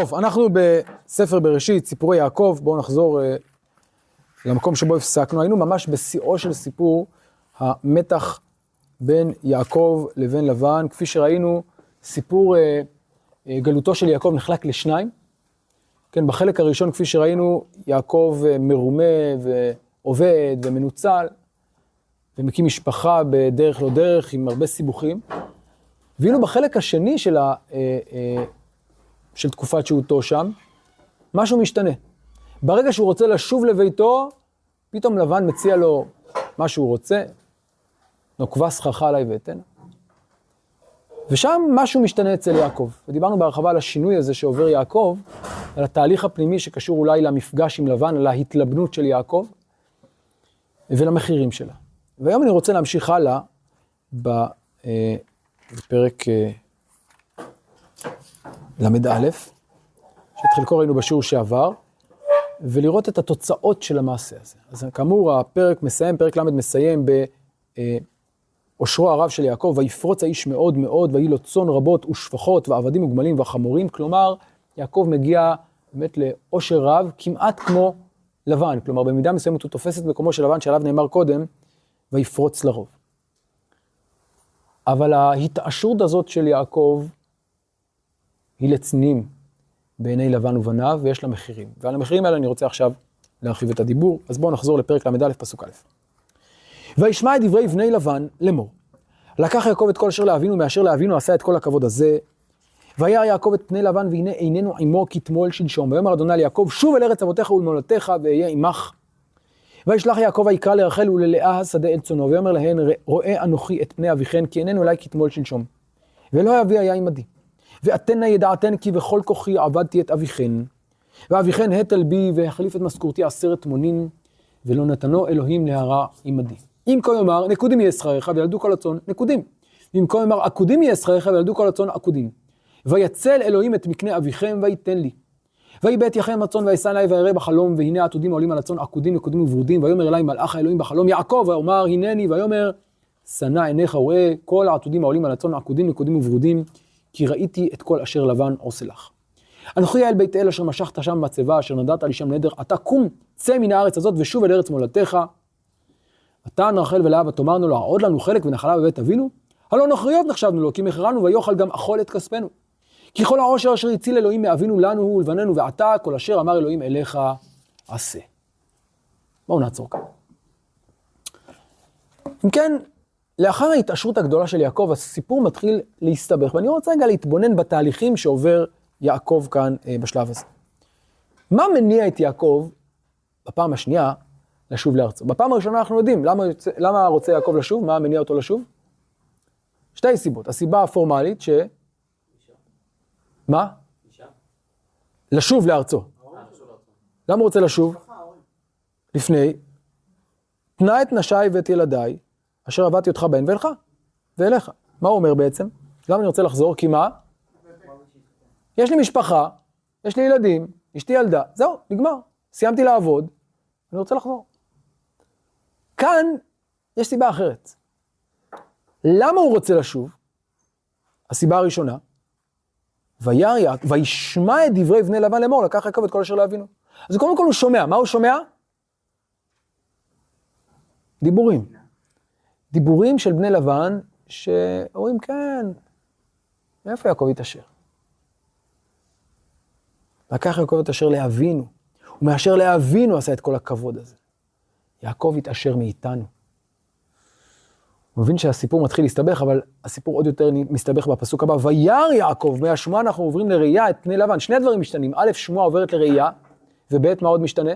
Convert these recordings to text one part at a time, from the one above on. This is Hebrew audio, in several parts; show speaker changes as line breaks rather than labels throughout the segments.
טוב, אנחנו בספר בראשית, סיפורי יעקב, בואו נחזור uh, למקום שבו הפסקנו. היינו ממש בשיאו של סיפור המתח בין יעקב לבין לבן. כפי שראינו, סיפור uh, uh, גלותו של יעקב נחלק לשניים. כן, בחלק הראשון, כפי שראינו, יעקב uh, מרומה ועובד ומנוצל, ומקים משפחה בדרך לא דרך, עם הרבה סיבוכים. ואילו בחלק השני של ה... Uh, uh, של תקופת שהותו שם, משהו משתנה. ברגע שהוא רוצה לשוב לביתו, פתאום לבן מציע לו מה שהוא רוצה, נוקבה סככה עליי ואתן. ושם משהו משתנה אצל יעקב. ודיברנו בהרחבה על השינוי הזה שעובר יעקב, על התהליך הפנימי שקשור אולי למפגש עם לבן, על ההתלבנות של יעקב, ולמחירים שלה. והיום אני רוצה להמשיך הלאה אה, בפרק אה, ל"א, שאת חלקו ראינו בשיעור שעבר, ולראות את התוצאות של המעשה הזה. אז כאמור, הפרק מסיים, פרק ל' מסיים באושרו הרב של יעקב, ויפרוץ האיש מאוד מאוד, ויהי לו צאן רבות ושפחות, ועבדים וגמלים וחמורים, כלומר, יעקב מגיע באמת לאושר רב, כמעט כמו לבן, כלומר, במידה מסוימת הוא תופס את מקומו של לבן, שעליו נאמר קודם, ויפרוץ לרוב. אבל ההתעשרות הזאת של יעקב, היא לצנינים בעיני לבן ובניו, ויש לה מחירים. ועל המחירים האלה אני רוצה עכשיו להרחיב את הדיבור. אז בואו נחזור לפרק ל"א, פסוק א'. וישמע את דברי בני לבן לאמור. לקח יעקב את כל אשר לאבינו, מאשר לאבינו עשה את כל הכבוד הזה. וירא יעקב את פני לבן, והנה איננו עמו כתמול שלשום. ויאמר אדוני ליעקב, שוב אל ארץ אבותיך ולמולדתך, ואהיה עמך. וישלח יעקב ויקרא לרחל וללאה השדה אל צונו, ויאמר להן, רואה אנוכי את פני אביכן, כי איננו אלי כתמול שלשום. ולא אבי היה עמדי. ואתנה ידעתן כי בכל כוחי עבדתי את אביכן. ואביכן הטל בי והחליף את משכורתי עשרת מונים, ולא נתנו אלוהים להרע עמדי. אם כה יאמר, נקודים יהיה שכריך וילדו כל הצאן, נקודים. ואם כה יאמר, עקודים יהיה שכריך וילדו כל הצאן, עקודים. ויצל אלוהים את מקנה אביכם ויתן לי. ויבט יחם הצאן וישא אלי וירא בחלום, והנה העתודים העולים על הצאן עקודים נקודים וברודים, ויאמר אלי מלאך האלוהים בחלום יעקב, ויאמר הנני, ויאמר שנא עיניך וראה כל העתודים העולים על הצאן עקודים נקודים וברודים, כי ראיתי את כל אשר לבן עושה לך. אנוכי אל בית אל אשר משכת שם מצבה, אשר נדעת לי שם נדר, אתה קום, צא מן הארץ הזאת ושוב אל ארץ מולדתך. ותען רחל ולאה ותאמרנו לו, העוד לנו חלק ונחלה בבית אבינו? הלא נוכריות נחשבנו לו, כי מכרנו ויאכל גם אכול את כספנו. כי כל העושר אשר הציל אלוהים מאבינו לנו הוא ולבננו, ועתה כל אשר אמר אלוהים אליך עשה. בואו נעצור כאן. אם כן, לאחר ההתעשרות הגדולה של יעקב, הסיפור מתחיל להסתבך, ואני רוצה רגע להתבונן בתהליכים שעובר יעקב כאן אה, בשלב הזה. מה מניע את יעקב בפעם השנייה לשוב לארצו? בפעם הראשונה אנחנו יודעים למה, למה רוצה יעקב לשוב, מה מניע אותו לשוב? שתי סיבות. הסיבה הפורמלית ש... מה? לשוב לארצו. למה הוא רוצה לשוב? לפני, תנה את נשיי ואת ילדיי, אשר עבדתי אותך בהן ואלך, ואליך. מה הוא אומר בעצם? למה אני רוצה לחזור? כי מה? יש לי משפחה, יש לי ילדים, אשתי ילדה, זהו, נגמר. סיימתי לעבוד, אני רוצה לחזור. כאן יש סיבה אחרת. למה הוא רוצה לשוב? הסיבה הראשונה, וירא, וישמע את דברי בני לבן לאמור, לקח יעקב את כל אשר לאבינו. אז קודם כל הוא שומע, מה הוא שומע? דיבורים. דיבורים של בני לבן, שאומרים, כן, מאיפה יעקב התעשר? לקח יעקב את אשר לאבינו, ומאשר לאבינו עשה את כל הכבוד הזה. יעקב התעשר מאיתנו. הוא מבין שהסיפור מתחיל להסתבך, אבל הסיפור עוד יותר מסתבך בפסוק הבא. וירא יעקב, מהשמועה אנחנו עוברים לראייה את פני לבן. שני הדברים משתנים. א', שמועה עוברת לראייה, וב', מה עוד משתנה?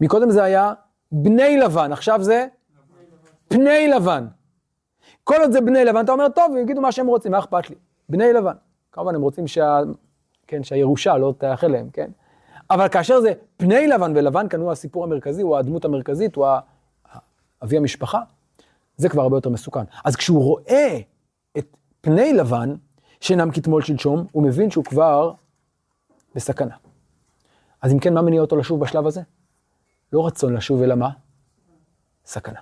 מקודם זה היה בני לבן, עכשיו זה פני לבן. כל עוד זה בני לבן, אתה אומר, טוב, יגידו מה שהם רוצים, מה אכפת לי? בני לבן. כמובן, הם רוצים שה... כן, שהירושה לא תאחל להם, כן? אבל כאשר זה פני לבן, ולבן כאן הוא הסיפור המרכזי, הוא הדמות המרכזית, הוא אבי המשפחה, זה כבר הרבה יותר מסוכן. אז כשהוא רואה את פני לבן, שאינם כתמול שלשום, הוא מבין שהוא כבר בסכנה. אז אם כן, מה מניע אותו לשוב בשלב הזה? לא רצון לשוב, אלא מה? סכנה.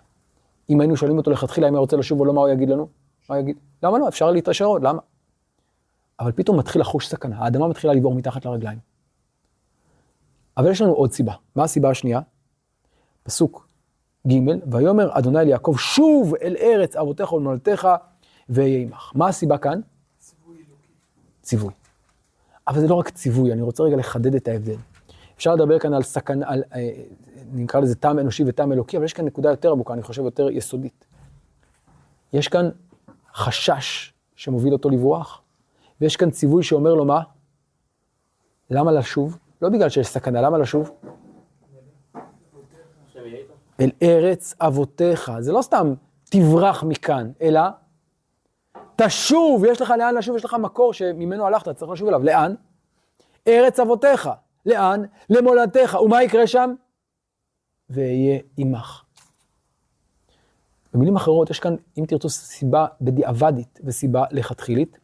אם היינו שואלים אותו לכתחילה אם הוא רוצה לשוב או לא, מה הוא יגיד לנו? מה הוא יגיד? למה לא? אפשר להתעשר עוד, למה? אבל פתאום מתחיל לחוש סכנה, האדמה מתחילה לבור מתחת לרגליים. אבל יש לנו עוד סיבה. מה הסיבה השנייה? פסוק ג' ויאמר אדוני אל יעקב שוב אל ארץ אבותיך ולמולדתך ואהיה עמך. מה הסיבה כאן? ציווי. אבל זה לא רק ציווי, אני רוצה רגע לחדד את ההבדל. אפשר לדבר כאן על סכנה, על, אה, נקרא לזה טעם אנושי וטעם אלוקי, אבל יש כאן נקודה יותר עמוקה, אני חושב יותר יסודית. יש כאן חשש שמוביל אותו לברוח, ויש כאן ציווי שאומר לו מה? למה לשוב? לא בגלל שיש סכנה, למה לשוב? אל ארץ אבותיך. זה לא סתם תברח מכאן, אלא תשוב, יש לך לאן לשוב, יש לך מקור שממנו הלכת, צריך לשוב אליו. לאן? ארץ אבותיך. לאן? למולדתך. ומה יקרה שם? ואהיה עמך. במילים אחרות, יש כאן, אם תרצו, סיבה בדיעבדית וסיבה לכתחילית,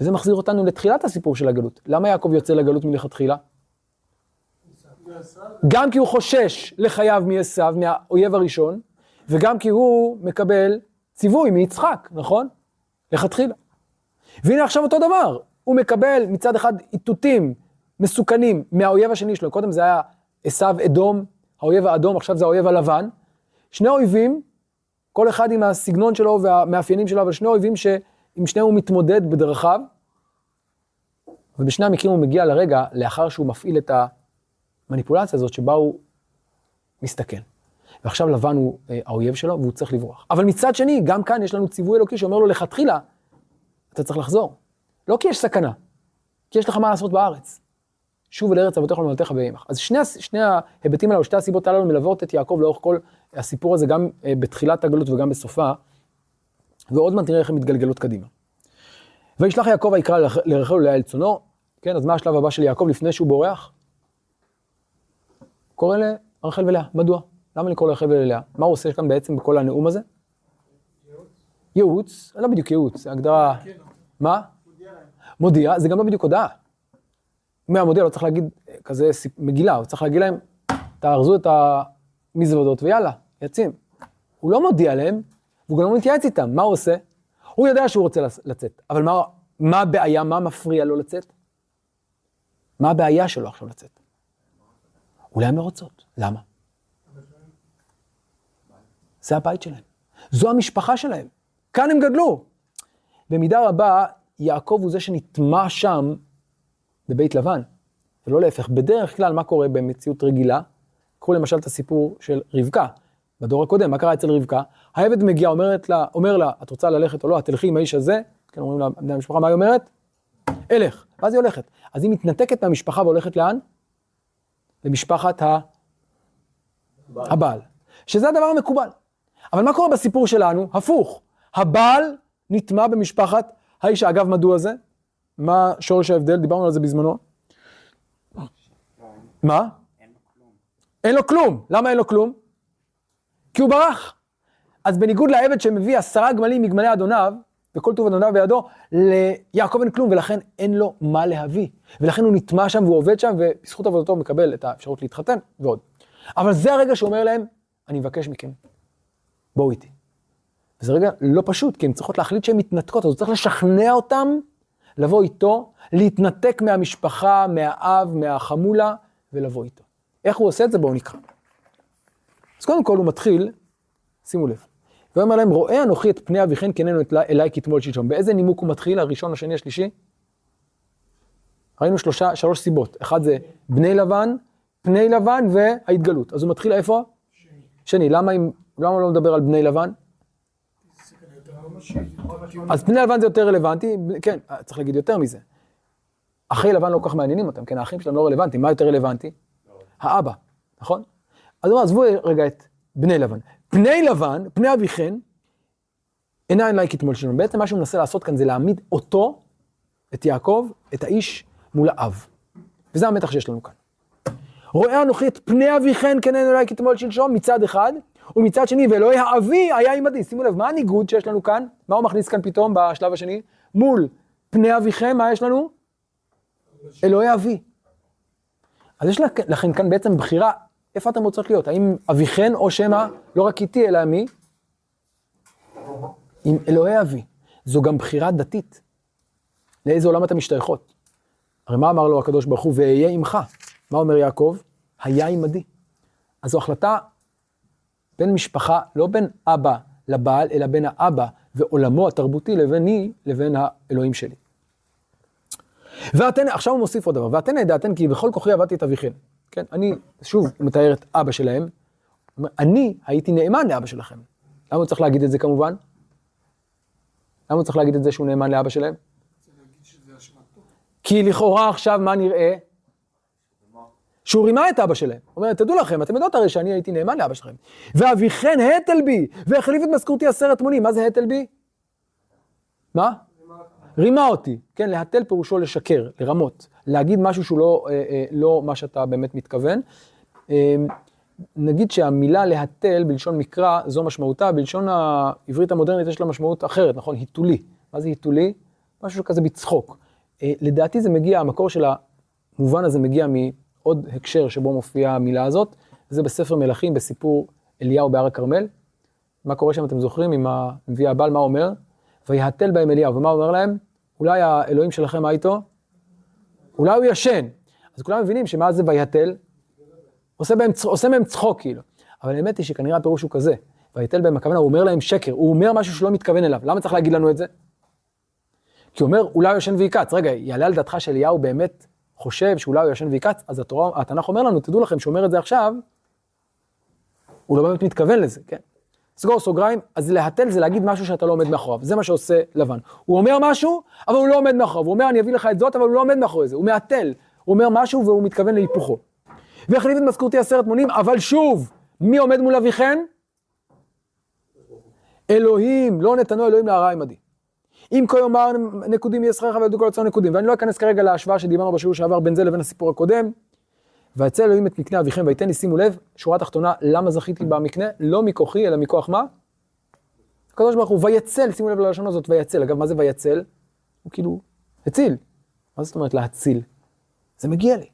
וזה מחזיר אותנו לתחילת הסיפור של הגלות. למה יעקב יוצא לגלות מלכתחילה? גם כי הוא חושש לחייו מעשו, מהאויב הראשון, וגם כי הוא מקבל ציווי מיצחק, נכון? לכתחילה. והנה עכשיו אותו דבר, הוא מקבל מצד אחד איתותים מסוכנים מהאויב השני שלו, קודם זה היה עשו אדום, האויב האדום, עכשיו זה האויב הלבן. שני אויבים, כל אחד עם הסגנון שלו והמאפיינים שלו, אבל שני אויבים שעם שניהם הוא מתמודד בדרכיו. ובשני המקרים הוא מגיע לרגע, לאחר שהוא מפעיל את המניפולציה הזאת, שבה הוא מסתכן. ועכשיו לבן הוא אה, האויב שלו, והוא צריך לברוח. אבל מצד שני, גם כאן יש לנו ציווי אלוקי שאומר לו, לכתחילה, אתה צריך לחזור. לא כי יש סכנה, כי יש לך מה לעשות בארץ. שוב אל ארץ אבותיך ולמולדתך ועמך. אז שני, שני ההיבטים הללו, שתי הסיבות הללו מלוות את יעקב לאורך כל הסיפור הזה, גם אה, בתחילת הגלות וגם בסופה, ועוד מעט נראה איך הן מתגלגלות קדימה. וישלח יעקב ויקרא לרחל ולאה אל צונו, כן, אז מה השלב הבא של יעקב לפני שהוא בורח? קורא לרחל ולאה, מדוע? למה לקרוא לרחל ולאה? מה הוא עושה כאן בעצם בכל הנאום הזה? ייעוץ, לא בדיוק ייעוץ, הגדרה... מה? מודיע, זה גם לא בדיוק הודעה. מהמודיע לא צריך להגיד כזה מגילה, הוא צריך להגיד להם, תארזו את המזוודות ויאללה, יצאים. הוא לא מודיע להם, והוא גם לא מתייעץ איתם, מה הוא עושה? הוא יודע שהוא רוצה לצאת, אבל מה, מה הבעיה, מה מפריע לו לצאת? מה הבעיה שלו עכשיו לצאת? אולי הם לא רוצות, למה? זה הבית שלהם, זו המשפחה שלהם, כאן הם גדלו. במידה רבה, יעקב הוא זה שנטמע שם בבית לבן, ולא להפך. בדרך כלל, מה קורה במציאות רגילה? קחו למשל את הסיפור של רבקה. בדור הקודם, מה קרה אצל רבקה? העבד מגיע, אומרת לה, אומר לה, את רוצה ללכת או לא, את תלכי עם האיש הזה, כן, אומרים לה, בני המשפחה, מה היא אומרת? אלך. ואז היא הולכת. אז היא מתנתקת מהמשפחה והולכת לאן? למשפחת ה... הבעל. הבעל. שזה הדבר המקובל. אבל מה קורה בסיפור שלנו? הפוך. הבעל נטמע במשפחת האישה. אגב, מדוע זה? מה שורש ההבדל? דיברנו על זה בזמנו. מה? אין לו כלום. למה אין לו כלום? כי הוא ברח. אז בניגוד לעבד שמביא עשרה גמלים מגמלי אדוניו, וכל טוב אדוניו בידו, ליעקב אין כלום, ולכן אין לו מה להביא. ולכן הוא נטמע שם והוא עובד שם, ובזכות עבודתו הוא מקבל את האפשרות להתחתן ועוד. אבל זה הרגע שאומר להם, אני מבקש מכם, בואו איתי. וזה רגע לא פשוט, כי הן צריכות להחליט שהן מתנתקות, אז הוא צריך לשכנע אותם לבוא איתו, להתנתק מהמשפחה, מהאב, מהחמולה, ולבוא איתו. איך הוא עושה את זה? בואו נקרא. אז קודם כל הוא מתחיל, שימו לב, הוא אומר להם, רואה אנוכי את פני אביכן כננו אליי כתמול שלשום. באיזה נימוק הוא מתחיל? הראשון, השני, השלישי? ראינו שלושה, שלוש סיבות. אחד זה בני לבן, פני לבן וההתגלות. אז הוא מתחיל איפה? שני. שני. למה, אם, למה לא מדבר על בני לבן? אז פני לבן זה יותר רלוונטי, כן, צריך להגיד יותר מזה. אחי לבן לא כל כך מעניינים אותם, כן, האחים שלהם לא רלוונטיים, מה יותר רלוונטי? האבא, נכון? אז עזבו רגע את בני לבן. פני לבן, פני אביכן, אינה אליי כתמול שלנו. בעצם מה שהוא מנסה לעשות כאן זה להעמיד אותו, את יעקב, את האיש, מול האב. וזה המתח שיש לנו כאן. רואה אנוכי את פני אביכן כנן אליי כתמול שלשום מצד אחד, ומצד שני, ואלוהי האבי היה עמדי. שימו לב, מה הניגוד שיש לנו כאן? מה הוא מכניס כאן פתאום בשלב השני? מול פני אביכם, מה יש לנו? אלוהי אבי. אז יש לכם כאן בעצם בחירה, איפה אתם רוצות להיות? האם אביכן או שמא, לא רק איתי, אלא מי? עם אלוהי אבי. זו גם בחירה דתית. לאיזה עולם אתם משתייכות? הרי מה אמר לו הקדוש ברוך הוא, ואהיה עמך? מה אומר יעקב? היה עמדי. אז זו החלטה בין משפחה, לא בין אבא לבעל, אלא בין האבא ועולמו התרבותי לביני, לבין האלוהים שלי. ואתן, עכשיו הוא מוסיף עוד דבר, ואתן ידעתן כי בכל כוחי עבדתי את אביכן. כן, אני, שוב, מתאר את אבא שלהם, אני הייתי נאמן לאבא שלכם. למה הוא צריך להגיד את זה כמובן? למה הוא צריך להגיד את זה שהוא נאמן לאבא שלהם? כי לכאורה עכשיו מה נראה? שהוא רימה את אבא שלהם. הוא אומר, תדעו לכם, אתם יודעות הרי שאני הייתי נאמן לאבא שלכם. ואביכן הטל בי, והחליף את משכורתי עשרת מונים. מה זה הטל בי? מה? רימה אותי. כן, להתל פירושו לשקר, לרמות. להגיד משהו שהוא לא, אה, אה, לא מה שאתה באמת מתכוון. אה, נגיד שהמילה להתל בלשון מקרא, זו משמעותה, בלשון העברית המודרנית יש לה משמעות אחרת, נכון? היתולי. מה זה היתולי? משהו כזה בצחוק. אה, לדעתי זה מגיע, המקור של המובן הזה מגיע מעוד הקשר שבו מופיעה המילה הזאת, זה בספר מלכים, בסיפור אליהו בהר הכרמל. מה קורה שם, אתם זוכרים, עם הנביא הבעל, מה אומר? ויהתל בהם אליהו, ומה אומר להם? אולי האלוהים שלכם, מה איתו? אולי הוא ישן. אז כולם מבינים שמה זה ויהתל? עושה בהם, עושה מהם צחוק כאילו. אבל האמת היא שכנראה הפירוש הוא כזה, ויתל בהם הכוונה, הוא אומר להם שקר, הוא אומר משהו שלא מתכוון אליו. למה צריך להגיד לנו את זה? כי הוא אומר, אולי הוא ישן ויקץ. רגע, יעלה על דעתך שאליהו באמת חושב שאולי הוא ישן ויקץ, אז התורה, התנ"ך אומר לנו, תדעו לכם, שהוא אומר את זה עכשיו, הוא לא באמת מתכוון לזה, כן? סגור סוגריים, אז להתל זה להגיד משהו שאתה לא עומד מאחוריו, זה מה שעושה לבן. הוא אומר משהו, אבל הוא לא עומד מאחוריו, הוא אומר אני אביא לך את זאת, אבל הוא לא עומד מאחורי זה, הוא מהתל, הוא אומר משהו והוא מתכוון להיפוכו. והחליף את משכורתי עשרת מונים, אבל שוב, מי עומד מול אביכן? אלוהים, לא נתנו אלוהים להרע עמדי. אם כה יאמר נקודים שכרך וידעו כל הצער נקודים. ואני לא אכנס כרגע להשוואה שדיברנו בשיעור שעבר בין זה לבין הסיפור הקודם. ויצא אלוהים את מקנה אביכם ויתן לי, שימו לב, שורה תחתונה, למה זכיתי במקנה? לא מכוחי, אלא מכוח מה? הקדוש ברוך הוא, ויצל, שימו לב ללשון הזאת, ויצל. אגב, מה זה ויצל? הוא כאילו, הציל. מה זאת אומרת להציל? זה מגיע לי.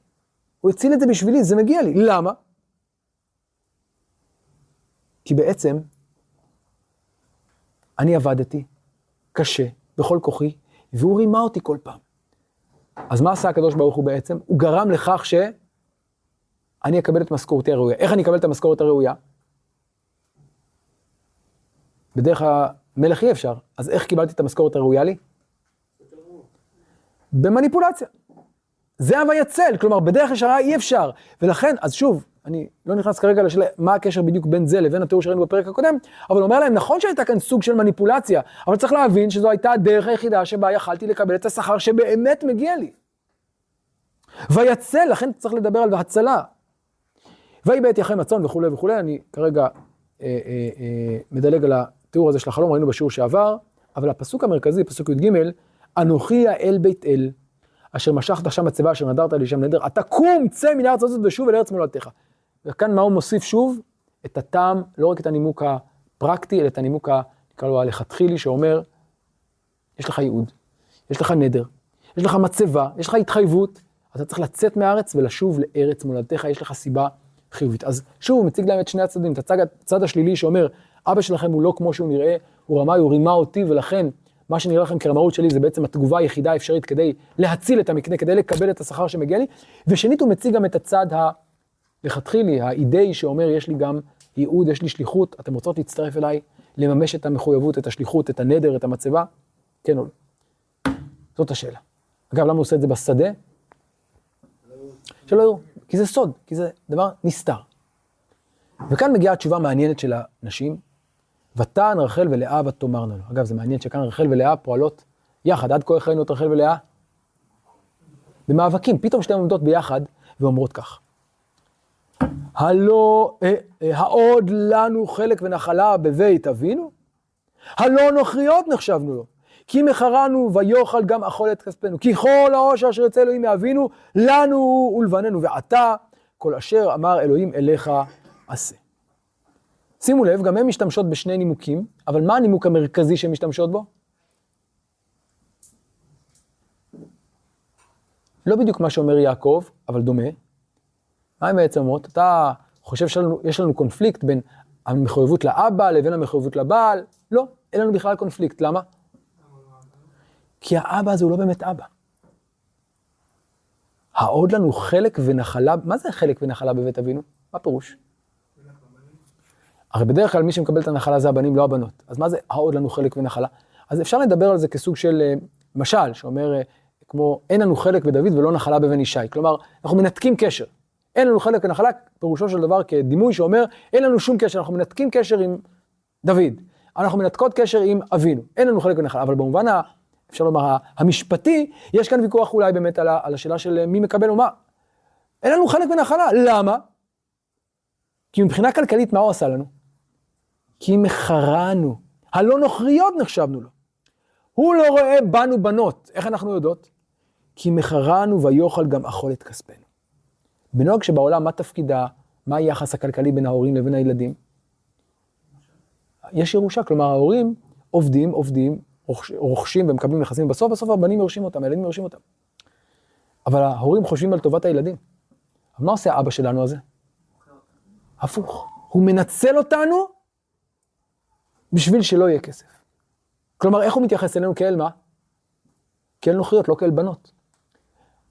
הוא הציל את זה בשבילי, זה מגיע לי. למה? כי בעצם, אני עבדתי קשה, בכל כוחי, והוא רימה אותי כל פעם. אז מה עשה הקדוש ברוך הוא בעצם? הוא גרם לכך שאני אקבל את משכורתי הראויה. איך אני אקבל את המשכורת הראויה? בדרך המלך אי אפשר. אז איך קיבלתי את המשכורת הראויה לי? במניפולציה. זה הוויצל, כלומר בדרך ישרה אי אפשר. ולכן, אז שוב, אני לא נכנס כרגע לשאלה מה הקשר בדיוק בין זה לבין התיאור שראינו בפרק הקודם, אבל אומר להם, נכון שהייתה כאן סוג של מניפולציה, אבל צריך להבין שזו הייתה הדרך היחידה שבה יכלתי לקבל את השכר שבאמת מגיע לי. ויצל, לכן צריך לדבר על הצלה. ויהי בעת יחי מצון וכולי וכולי, אני כרגע אה, אה, אה, מדלג על התיאור הזה של החלום, ראינו בשיעור שעבר, אבל הפסוק המרכזי, פסוק י"ג, אנוכי האל בית אל, אשר משכת שם מצבה, אשר נדרת לי שם נדר, אתה קום, צא מן הארץ הזאת ושוב אל ארץ מולדתך. וכאן מה הוא מוסיף שוב? את הטעם, לא רק את הנימוק הפרקטי, אלא את הנימוק, נקרא לו הלכתחילי, שאומר, יש לך ייעוד, יש לך נדר, יש לך מצבה, יש לך התחייבות, אתה צריך לצאת מהארץ ולשוב לארץ מולדתך, יש לך סיבה חיובית. אז שוב, הוא מציג להם את שני הצדדים, את הצד, הצד השלילי שאומר, אבא שלכם הוא לא כמו שהוא נראה, הוא רמאי, הוא רימה אותי, ולכן מה שנראה לכם כרמאות שלי זה בעצם התגובה היחידה האפשרית כדי להציל את המקנה, כדי לקבל את השכר שמגיע לי. ושנית, הוא מציג גם את הצד הלכתחילי, האידאי, שאומר, יש לי גם ייעוד, יש לי שליחות, אתם רוצות להצטרף אליי, לממש את המחויבות, את השליחות, את הנדר, את המצבה? כן או לא? זאת השאלה. אגב, למה הוא עושה את זה בשדה? שלא יראו, כי זה סוד, כי זה דבר נסתר. וכאן מגיעה התשובה המעניינת של הנשים, ותען רחל ולאה ותאמרנה לו. אגב, זה מעניין שכאן רחל ולאה פועלות יחד. עד כה איך ראינו את רחל ולאה? במאבקים, פתאום שתיהן עומדות ביחד ואומרות כך. הלא, אה, אה, העוד לנו חלק ונחלה בבית אבינו? הלא נוכריות נחשבנו לו. כי מכרנו ויאכל גם אכול את כספנו. כי כל העושר אשר יוצא אלוהים מאבינו, לנו ולבננו. ועתה, כל אשר אמר אלוהים אליך עשה. שימו לב, גם הן משתמשות בשני נימוקים, אבל מה הנימוק המרכזי שהן משתמשות בו? לא בדיוק מה שאומר יעקב, אבל דומה. מה הן בעצם אומרות? אתה חושב שיש לנו קונפליקט בין המחויבות לאבא לבין המחויבות לבעל? לא, אין לנו בכלל קונפליקט. למה? כי האבא הזה הוא לא באמת אבא. העוד לנו חלק ונחלה, מה זה חלק ונחלה בבית אבינו? מה פירוש? הרי בדרך כלל מי שמקבל את הנחלה זה הבנים, לא הבנות. אז מה זה העוד לנו חלק ונחלה? אז אפשר לדבר על זה כסוג של אה, משל, שאומר, אה, כמו, אין לנו חלק בדוד ולא נחלה בבן ישי. כלומר, אנחנו מנתקים קשר. אין לנו חלק ונחלה, פירושו של דבר כדימוי שאומר, אין לנו שום קשר, אנחנו מנתקים קשר עם דוד. אנחנו מנתקות קשר עם אבינו. אין לנו חלק ונחלה, אבל במובן, ה, אפשר לומר, המשפטי, יש כאן ויכוח אולי באמת על, על השאלה של מי מקבל ומה. אין לנו חלק ונחלה, למה? כי מבחינה כלכלית, מה הוא עשה לנו? כי מכרענו. הלא נוכריות נחשבנו לו. הוא לא רואה בנו בנות. איך אנחנו יודעות? כי מכרענו ויאכל גם אכול את כספנו. בנוהג שבעולם, מה תפקידה, מה היחס הכלכלי בין ההורים לבין הילדים? יש ירושה, כלומר ההורים עובדים, עובדים, רוכשים ומקבלים נכסים, בסוף בסוף הבנים יורשים אותם, הילדים יורשים אותם. אבל ההורים חושבים על טובת הילדים. אבל מה עושה האבא שלנו הזה? הפוך. הוא מנצל אותנו בשביל שלא יהיה כסף. כלומר, איך הוא מתייחס אלינו כאל מה? כאל נוחיות, לא כאל בנות.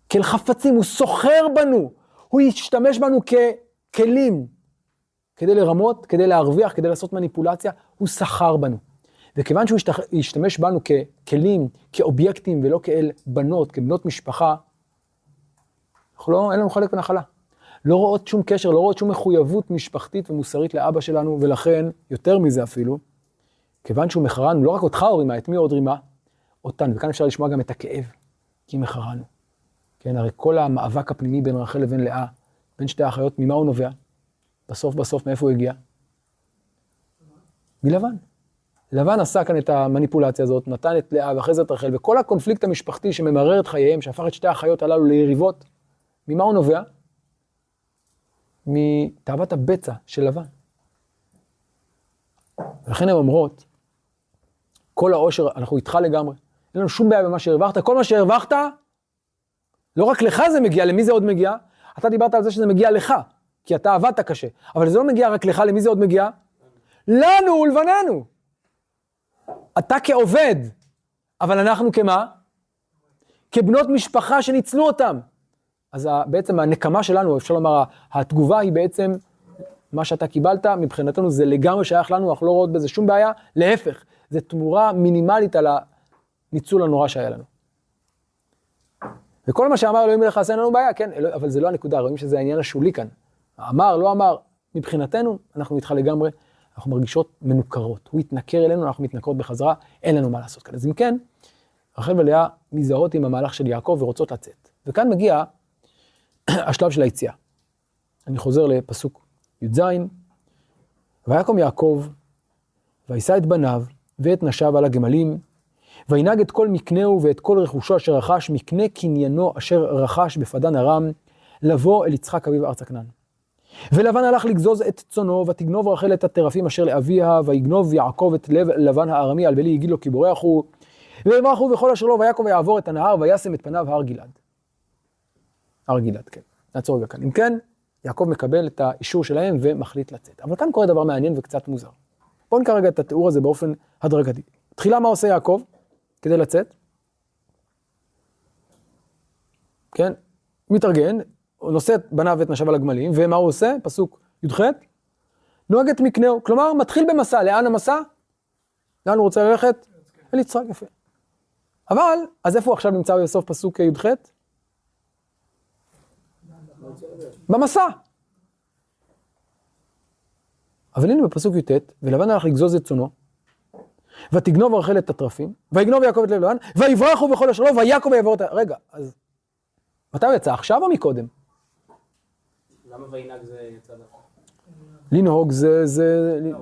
כאל חפצים, הוא סוחר בנו, הוא ישתמש בנו ככלים, כדי לרמות, כדי להרוויח, כדי לעשות מניפולציה, הוא סחר בנו. וכיוון שהוא ישתמש בנו ככלים, כאובייקטים, ולא כאל בנות, כבנות משפחה, אנחנו לא, אין לנו חלק ונחלה. לא רואות שום קשר, לא רואות שום מחויבות משפחתית ומוסרית לאבא שלנו, ולכן, יותר מזה אפילו, כיוון שהוא מכרנו, לא רק אותך הוא רימה, את מי עוד רימה? אותנו. וכאן אפשר לשמוע גם את הכאב, כי מכרנו. כן, הרי כל המאבק הפנימי בין רחל לבין לאה, בין שתי האחיות, ממה הוא נובע? בסוף בסוף, מאיפה הוא הגיע? מלבן. לבן עשה כאן את המניפולציה הזאת, נתן את לאה ואחרי זה את רחל, וכל הקונפליקט המשפחתי שממרר את חייהם, שהפך את שתי האחיות הללו ליריבות, ממה הוא נובע? מתאוות הבצע של לבן. ולכן הן אומרות, כל העושר, אנחנו איתך לגמרי. אין לנו שום בעיה במה שהרווחת, כל מה שהרווחת, לא רק לך זה מגיע, למי זה עוד מגיע? אתה דיברת על זה שזה מגיע לך, כי אתה עבדת קשה. אבל זה לא מגיע רק לך, למי זה עוד מגיע? לנו ולבננו. אתה כעובד, אבל אנחנו כמה? כבנות משפחה שניצלו אותם. אז בעצם הנקמה שלנו, אפשר לומר, התגובה היא בעצם, מה שאתה קיבלת, מבחינתנו זה לגמרי שייך לנו, אנחנו לא רואות בזה שום בעיה, להפך, זה תמורה מינימלית על הניצול הנורא שהיה לנו. וכל מה שאמר אלוהים מלך עשה אין לנו בעיה, כן, אבל זה לא הנקודה, רואים שזה העניין השולי כאן. אמר, לא אמר, מבחינתנו, אנחנו איתך לגמרי, אנחנו מרגישות מנוכרות. הוא התנכר אלינו, אנחנו מתנכרות בחזרה, אין לנו מה לעשות כאן. אז אם כן, רחל ולאה מזהות עם המהלך של יעקב ורוצות לצאת. וכאן מגיע השלב של היציאה. אני חוזר לפסוק י"ז, ויקום יעקב, וישא את בניו ואת נשיו על הגמלים, וינהג את כל מקנהו ואת כל רכושו אשר רכש, מקנה קניינו אשר רכש בפדן ארם, לבוא אל יצחק אביו ארצה כנען. ולבן הלך לגזוז את צונו, ותגנוב רחל את הטרפים אשר לאביה, ויגנוב יעקב את לב לבן הארמי על בלי יגיד לו כי בורח הוא, ויברח הוא וכל אשר לו, ויעקב יעבור את הנהר, וישם את פניו הר גלעד. הר גלעד, כן. נעצור רגע כאן. אם כן, יעקב מקבל את האישור שלהם ומחליט לצאת. אבל כאן קורה דבר מעניין וקצת מוזר. בואו נקרא רגע את התיאור הזה באופן הדרגתי. תחילה מה עושה יעקב כדי לצאת? כן, מתארגן, נושא את בניו ואת נשיו על הגמלים, ומה הוא עושה? פסוק י"ח, נוהג את מקנהו, כלומר מתחיל במסע, לאן המסע? לאן הוא רוצה ללכת? אל יצחק, יפה. אבל, אז איפה הוא עכשיו נמצא בסוף פסוק י"ח? במסע. אבל הנה בפסוק י"ט, ולבן הלך לגזוז את צונו, ותגנוב רחל את הטרפים, ויגנוב יעקב את לב לבן, ויברחו בכל אשר לו, ויעקב יעבור את ה... רגע, אז מתי הוא יצא? עכשיו או מקודם?
למה וינהג זה יצא דווקא?
לנהוג זה... זה...
לא,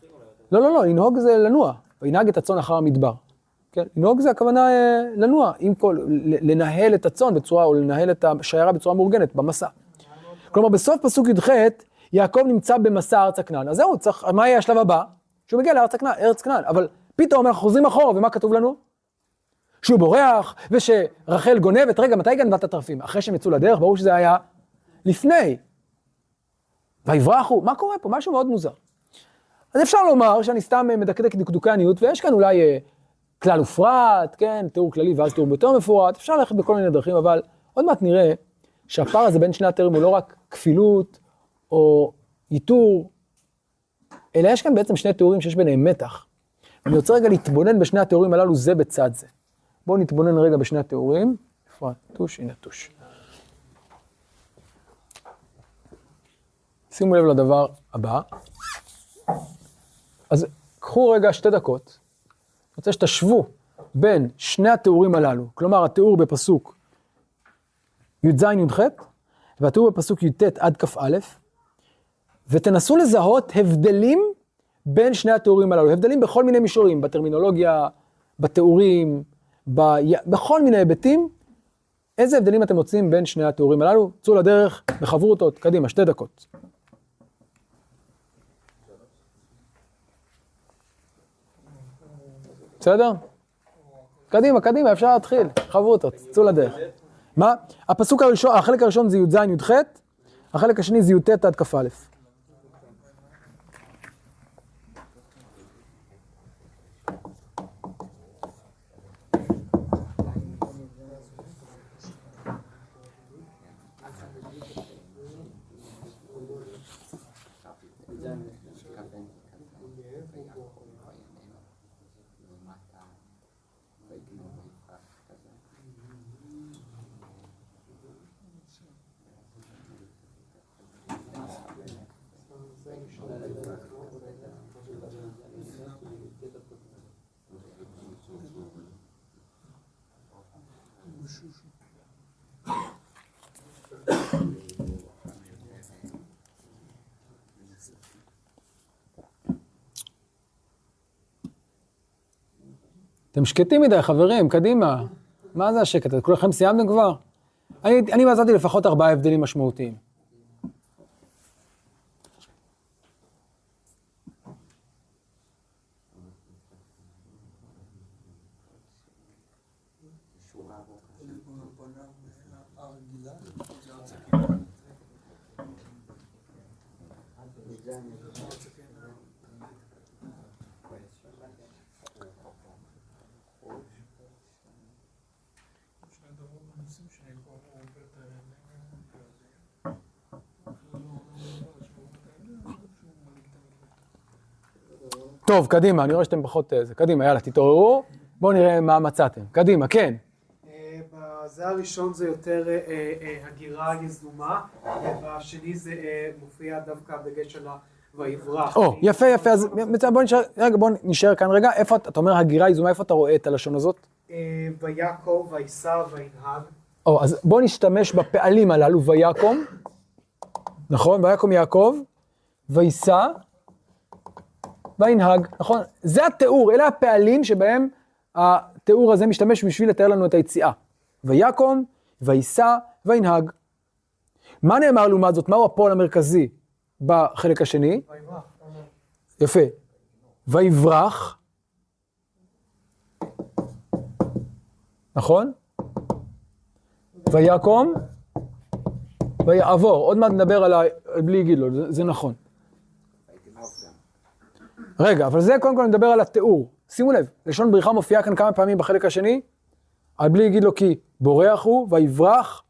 כאילו.
לא, לא, לא, לנהוג זה לנוע. וינהג את הצאן אחר המדבר. כן, לנהוג זה הכוונה אה, לנוע, עם כל, לנהל את הצאן בצורה, או לנהל את השיירה בצורה מאורגנת, במסע. כלומר, בסוף פסוק י"ח, יעקב נמצא במסע ארץ הכנען. אז זהו, צריך, מה יהיה השלב הבא? שהוא מגיע לארץ כנען. אבל פתאום אנחנו חוזרים אחורה, ומה כתוב לנו? שהוא בורח, ושרחל גונבת. רגע, מתי גנבה את הטרפים? אחרי שהם יצאו לדרך, ברור שזה היה לפני. ויברחו, מה קורה פה? משהו מאוד מוזר. אז אפשר לומר שאני סתם מדקדק דקדוקי עניות, ויש כאן אולי אה, כלל ופרט, כן, תיאור כללי ואז תיאור יותר מפורט, אפשר ללכת בכל מיני דרכים, אבל עוד מעט נראה שהפער הזה בין שני התיאורים הוא לא רק כפילות או ייתור, אלא יש כאן בעצם שני תיאורים שיש ביניהם מתח. אני רוצה רגע להתבונן בשני התיאורים הללו זה בצד זה. בואו נתבונן רגע בשני התיאורים. איפה הטוש? הנה הטוש. שימו לב לדבר הבא. אז קחו רגע שתי דקות. אני רוצה שתשוו בין שני התיאורים הללו, כלומר התיאור בפסוק י"ז-י"ח והתיאור בפסוק י"ט עד כ"א, ותנסו לזהות הבדלים בין שני התיאורים הללו, הבדלים בכל מיני מישורים, בטרמינולוגיה, בתיאורים, ב... בכל מיני היבטים, איזה הבדלים אתם מוצאים בין שני התיאורים הללו? צאו לדרך, בחברותות, קדימה, שתי דקות. בסדר? קדימה, קדימה, אפשר להתחיל, חברותות, צאו לדרך. מה? הפסוק הראשון, החלק הראשון זה י"ז-י"ח, החלק השני זה י"ט עד כ"א. אתם שקטים מדי, חברים, קדימה. מה זה השקט? הזה? כולכם סיימתם כבר? אני, אני מצאתי לפחות ארבעה הבדלים משמעותיים. טוב, קדימה, אני רואה שאתם פחות... אה. קדימה, יאללה, תתעוררו. בואו נראה מה מצאתם. קדימה, כן.
אה, בזה הראשון זה יותר אה, הגירה יזומה, ובשני זה מופיע דווקא הדגש על ויברח.
או, יפה, יפה, אז מצא, בוא נשאר, רגע, בוא נשאר כאן רגע. איפה אתה, אומר הגירה יזומה, איפה אתה רואה את הלשון הזאת?
ויקום, ויישא, וינהג.
או, אז בוא נשתמש בפעלים הללו, ויקום, נכון? ויקום יעקב, ויישא, וינהג, נכון? זה התיאור, אלה הפעלים שבהם התיאור הזה משתמש בשביל לתאר לנו את היציאה. ויקום, ויישא, וינהג. מה נאמר לעומת זאת? מהו הפועל המרכזי בחלק השני?
ויברח.
יפה. ויברח, נכון? ויקום, ויעבור. עוד מעט נדבר על ה... בלי יגיד לו, זה, זה נכון. רגע, אבל זה קודם כל נדבר על התיאור. שימו לב, לשון בריחה מופיעה כאן כמה פעמים בחלק השני, על בלי יגיד לו כי בורח הוא, ויברח,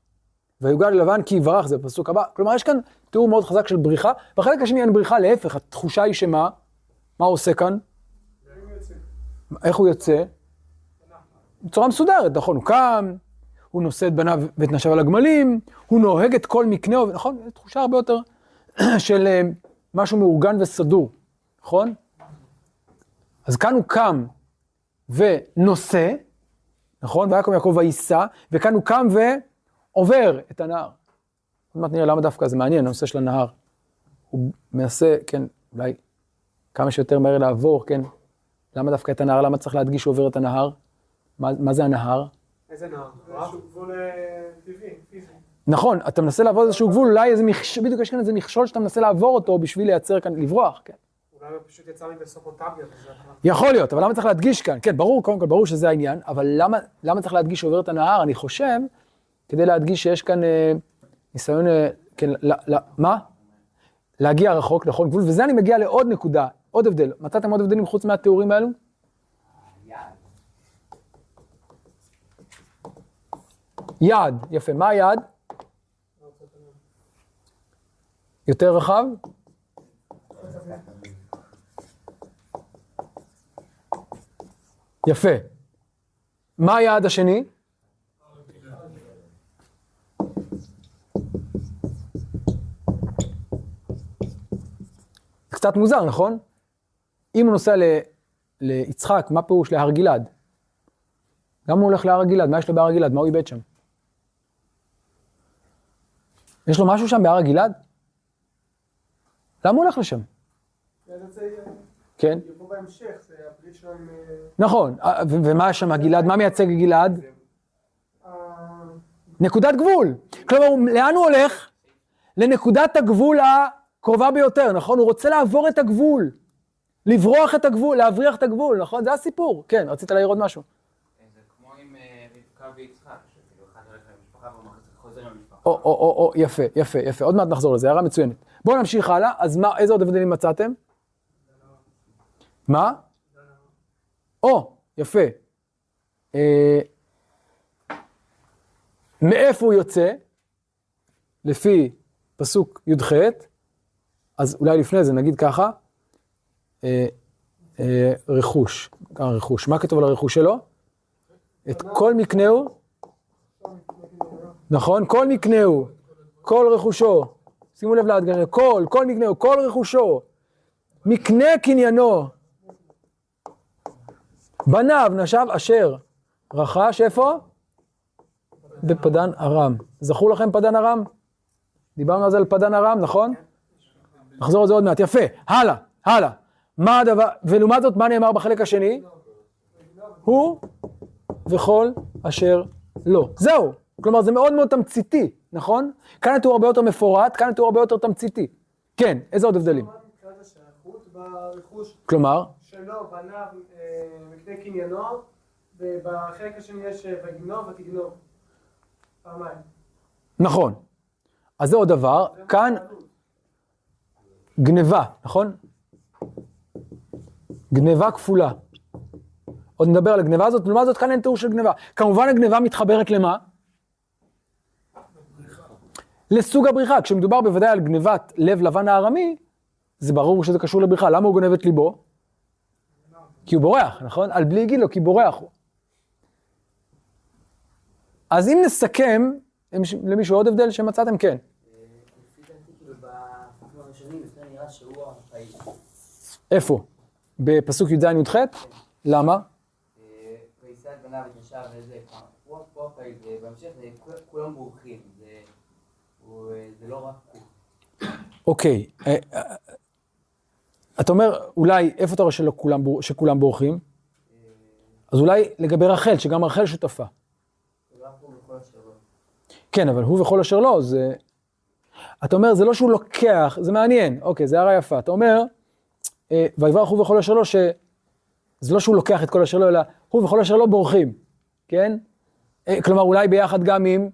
ויוגד ללבן כי יברח, זה בפסוק הבא. כלומר, יש כאן תיאור מאוד חזק של בריחה. בחלק השני אין בריחה, להפך, התחושה היא שמה? מה הוא עושה כאן? איך הוא יוצא? בצורה מסודרת, נכון? הוא קם, הוא נושא את בניו ואת נשיו על הגמלים, הוא נוהג את כל מקנהו, נכון? תחושה הרבה יותר של אה, משהו מאורגן וסדור, נכון? אז כאן הוא קם ונושא, נכון? ויקום יעקב ויישא, וכאן הוא קם ועובר את הנהר. עוד מעט נראה למה דווקא זה מעניין, הנושא של הנהר. הוא מנסה, כן, אולי כמה שיותר מהר לעבור, כן? למה דווקא את הנהר? למה צריך להדגיש שהוא עובר את הנהר? מה, מה זה הנהר?
איזה נהר?
איזשהו גבול אה, טבעי, פיזי.
נכון, אתה מנסה לעבור איזשהו גבול, אולי איזה מכשול, בדיוק יש כאן איזה מכשול שאתה מנסה לעבור אותו בשביל לייצר כאן, לברוח, כן. יכול להיות, אבל למה צריך להדגיש כאן? כן, ברור, קודם כל, ברור שזה העניין, אבל למה, למה צריך להדגיש שעובר את הנהר? אני חושב, כדי להדגיש שיש כאן אה, ניסיון, אה, כן, לא, לא, מה? להגיע רחוק לכל גבול, וזה אני מגיע לעוד נקודה, עוד הבדל. מצאתם עוד הבדלים חוץ מהתיאורים האלו? יעד, יפה, מה היעד? יותר רחב? יפה. מה היעד השני? קצת מוזר, נכון? אם הוא נוסע ל, ליצחק, מה פירוש להר גלעד? למה הוא הולך להר גלעד? מה יש לו בהר גלעד? מה הוא איבד שם? יש לו משהו שם בהר גלעד? למה הוא הולך לשם? כן.
יבוא בהמשך, זה הברית שלהם... אה,
נכון, אה, ומה שם גלעד? מה מייצג גלעד?
אה,
נקודת גבול. כלומר, לאן הוא הולך? לנקודת הגבול הקרובה ביותר, נכון? הוא רוצה לעבור את הגבול. לברוח את הגבול, להבריח את הגבול, נכון? זה הסיפור. כן, רצית להעיר עוד משהו.
זה כמו עם רבקה ויצחק, שכאילו אחד הולך למשפחה והוא חוזר למשפחה.
או, או, או, יפה, יפה, יפה. עוד מעט נחזור לזה, הערה מצוינת. בואו נמשיך הלאה. אז מה, איזה עוד הבדלים מצאתם? מה? או, יפה. אה, מאיפה הוא יוצא? לפי פסוק י"ח, אז אולי לפני זה נגיד ככה, אה, אה, רכוש, כמה רכוש. מה כתוב על הרכוש שלו? את כל מקנהו, נכון? כל מקנהו, כל רכושו. שימו לב לאתגר, כל, כל מקנהו, כל רכושו. מקנה קניינו. בניו, נשב אשר רכש, איפה? בפדן ארם. זכור לכם פדן ארם? דיברנו זה על פדן ארם, נכון? נחזור על זה עוד מעט. יפה, הלאה, הלאה. מה הדבר, ולעומת זאת, מה נאמר בחלק השני? הוא וכל אשר לא. זהו. כלומר, זה מאוד מאוד תמציתי, נכון? כאן התיאור הרבה יותר מפורט, כאן התיאור הרבה יותר תמציתי. כן, איזה עוד הבדלים? כלומר,
שלו, בניו, מקנה קניינו, ובחלק השני יש אה, ויגנוב ותגנוב. פעמיים.
נכון. אז זה עוד דבר, כאן גניבה, נכון? גניבה כפולה. עוד נדבר על הגניבה הזאת, לעומת זאת כאן אין תיאור של גניבה. כמובן הגניבה מתחברת למה? לסוג הבריחה. כשמדובר בוודאי על גניבת לב לבן הארמי, זה ברור שזה קשור לבריחה. למה הוא גונב את ליבו? כי הוא בורח, נכון? על בלי יגיד לו, כי בורח הוא. אז אם נסכם, למישהו עוד הבדל שמצאתם? כן.
דעתי, כאילו.
איפה? בפסוק י"ז-י"ח? למה?
אה, הוא, אה.
אוקיי. אתה אומר, אולי, איפה אתה רואה שלא כולם, בור- שכולם בורחים? אז אולי לגבי רחל, שגם רחל שותפה.
זה.
כן, אבל הוא וכל אשר לא, זה... אתה אומר, זה לא שהוא לוקח, זה מעניין, אוקיי, זה הערה יפה. אתה אומר, אה, ויברך הוא וכל אשר לו, שזה לא שהוא לוקח את כל אשר לו, אלא הוא וכל אשר לא בורחים, כן? אה, כלומר, אולי ביחד גם עם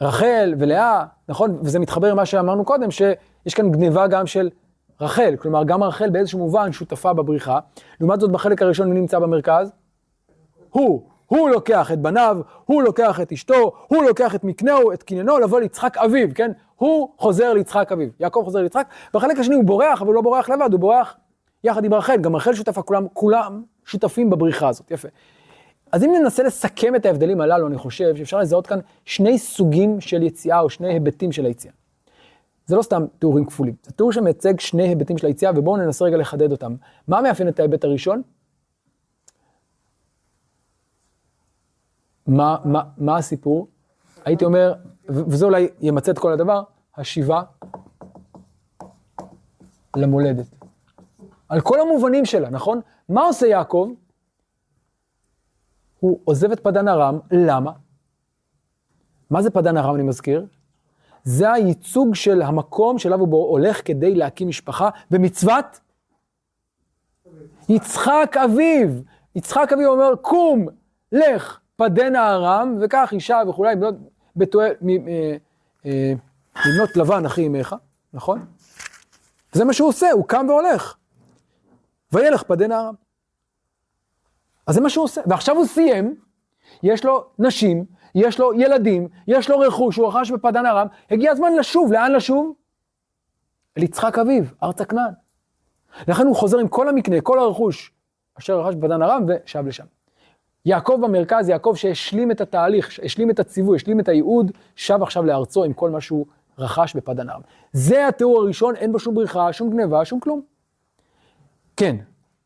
רחל ולאה, נכון? וזה מתחבר עם מה שאמרנו קודם, שיש כאן גניבה גם של רחל, כלומר, גם רחל באיזשהו מובן שותפה בבריחה. לעומת זאת, בחלק הראשון מי נמצא במרכז? הוא, הוא לוקח את בניו, הוא לוקח את אשתו, הוא לוקח את מקנהו, את קניינו, לבוא ליצחק אביו, כן? הוא חוזר ליצחק אביו. יעקב חוזר ליצחק, בחלק השני הוא בורח, אבל הוא לא בורח לבד, הוא בורח יחד עם רחל, גם רחל שותפה, כולם, כולם שותפים בבריחה הזאת, יפה. אז אם ננסה לסכם את ההבדלים הללו, אני חושב שאפשר לזהות כאן שני סוגים של יציאה, או שני היבטים של היציאה. זה לא סתם תיאורים כפולים, זה תיאור שמייצג שני היבטים של היציאה, ובואו ננסה רגע לחדד אותם. מה מאפיין את ההיבט הראשון? מה, מה, מה הסיפור? הייתי אומר, וזה אולי ימצה את כל הדבר, השיבה למולדת. על כל המובנים שלה, נכון? מה עושה יעקב? הוא עוזב את פדן ארם, למה? מה זה פדן ארם, אני מזכיר? זה הייצוג של המקום שאליו הוא הולך כדי להקים משפחה במצוות יצחק אביו. יצחק אביו אומר, קום, לך, פדנה ארם, וכך אישה וכולי, בנות, בתואל, מ- אה, אה, מבנות לבן אחי אמך, נכון? זה מה שהוא עושה, הוא קם והולך. וילך פדנה ארם. אז זה מה שהוא עושה. ועכשיו הוא סיים, יש לו נשים, יש לו ילדים, יש לו רכוש, הוא רכש בפדן ארם, הגיע הזמן לשוב, לאן לשוב? אל יצחק אביו, ארצה כנען. לכן הוא חוזר עם כל המקנה, כל הרכוש, אשר רכש בפדן ארם, ושב לשם. יעקב במרכז, יעקב שהשלים את התהליך, השלים את הציווי, השלים את הייעוד, שב עכשיו לארצו עם כל מה שהוא רכש בפדן ארם. זה התיאור הראשון, אין בו שום בריחה, שום גניבה, שום כלום. כן,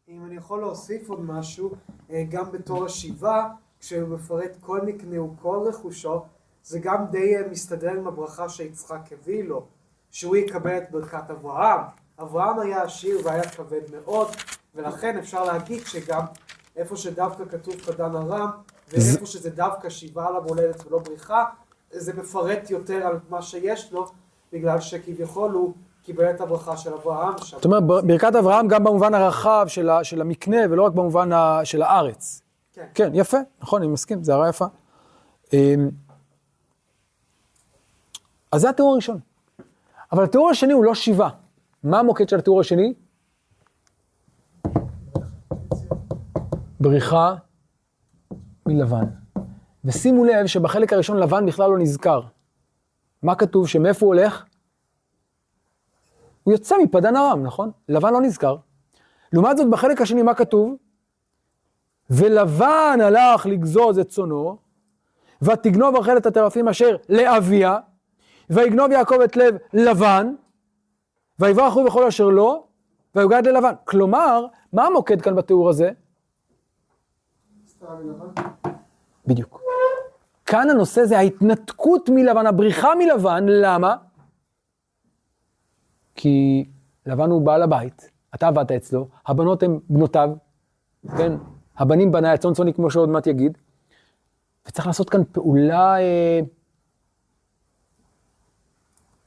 אם אני יכול להוסיף עוד משהו, אה, גם בתור השיבה, כשהוא מפרט כל מקנהו, כל רכושו, זה גם די אה, מסתדר עם הברכה שיצחק הביא לו, שהוא יקבל את ברכת אברהם. אברהם היה עשיר והיה כבד מאוד, ולכן אפשר להגיד שגם איפה שדווקא כתוב פדן ארם, ואיפה שזה דווקא שיבה על המולדת ולא בריחה, זה מפרט יותר על מה שיש לו, בגלל שכביכול הוא קיבל את הברכה של אברהם שם.
זאת אומרת, בר- ברכת אברהם גם במובן הרחב של, המקנה, ולא רק במובן של הארץ.
כן.
כן, יפה, נכון, אני מסכים, זו הערה יפה. אמ, אז זה התיאור הראשון. אבל התיאור השני הוא לא שיבה. מה המוקד של התיאור השני? בריחה מלבן. ושימו לב שבחלק הראשון לבן בכלל לא נזכר. מה כתוב? שמאיפה הוא הולך? הוא יוצא מפדן ארם, נכון? לבן לא נזכר. לעומת זאת, בחלק השני, מה כתוב? ולבן הלך לגזוז את צונו, ותגנוב רחל את הטרפים אשר לאביה, ויגנוב יעקב את לב לבן, ויברח הוא בכל אשר לו, ויוגד ללבן. כלומר, מה המוקד כאן בתיאור הזה? בדיוק. כאן הנושא זה ההתנתקות מלבן, הבריחה מלבן, למה? כי לבן הוא בעל הבית, אתה עבדת אצלו, הבנות הן בנותיו, כן? הבנים בניי, הצאן כמו שעוד מעט יגיד. וצריך לעשות כאן פעולה אה,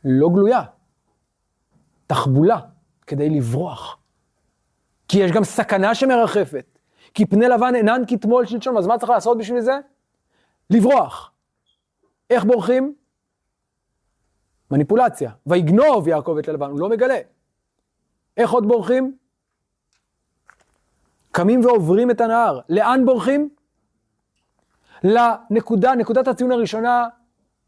לא גלויה, תחבולה, כדי לברוח. כי יש גם סכנה שמרחפת. כי פני לבן אינן כתמול שלשום, אז מה צריך לעשות בשביל זה? לברוח. איך בורחים? מניפולציה. ויגנוב יעקב את לבן, הוא לא מגלה. איך עוד בורחים? קמים ועוברים את הנהר. לאן בורחים? לנקודה, נקודת הציון הראשונה,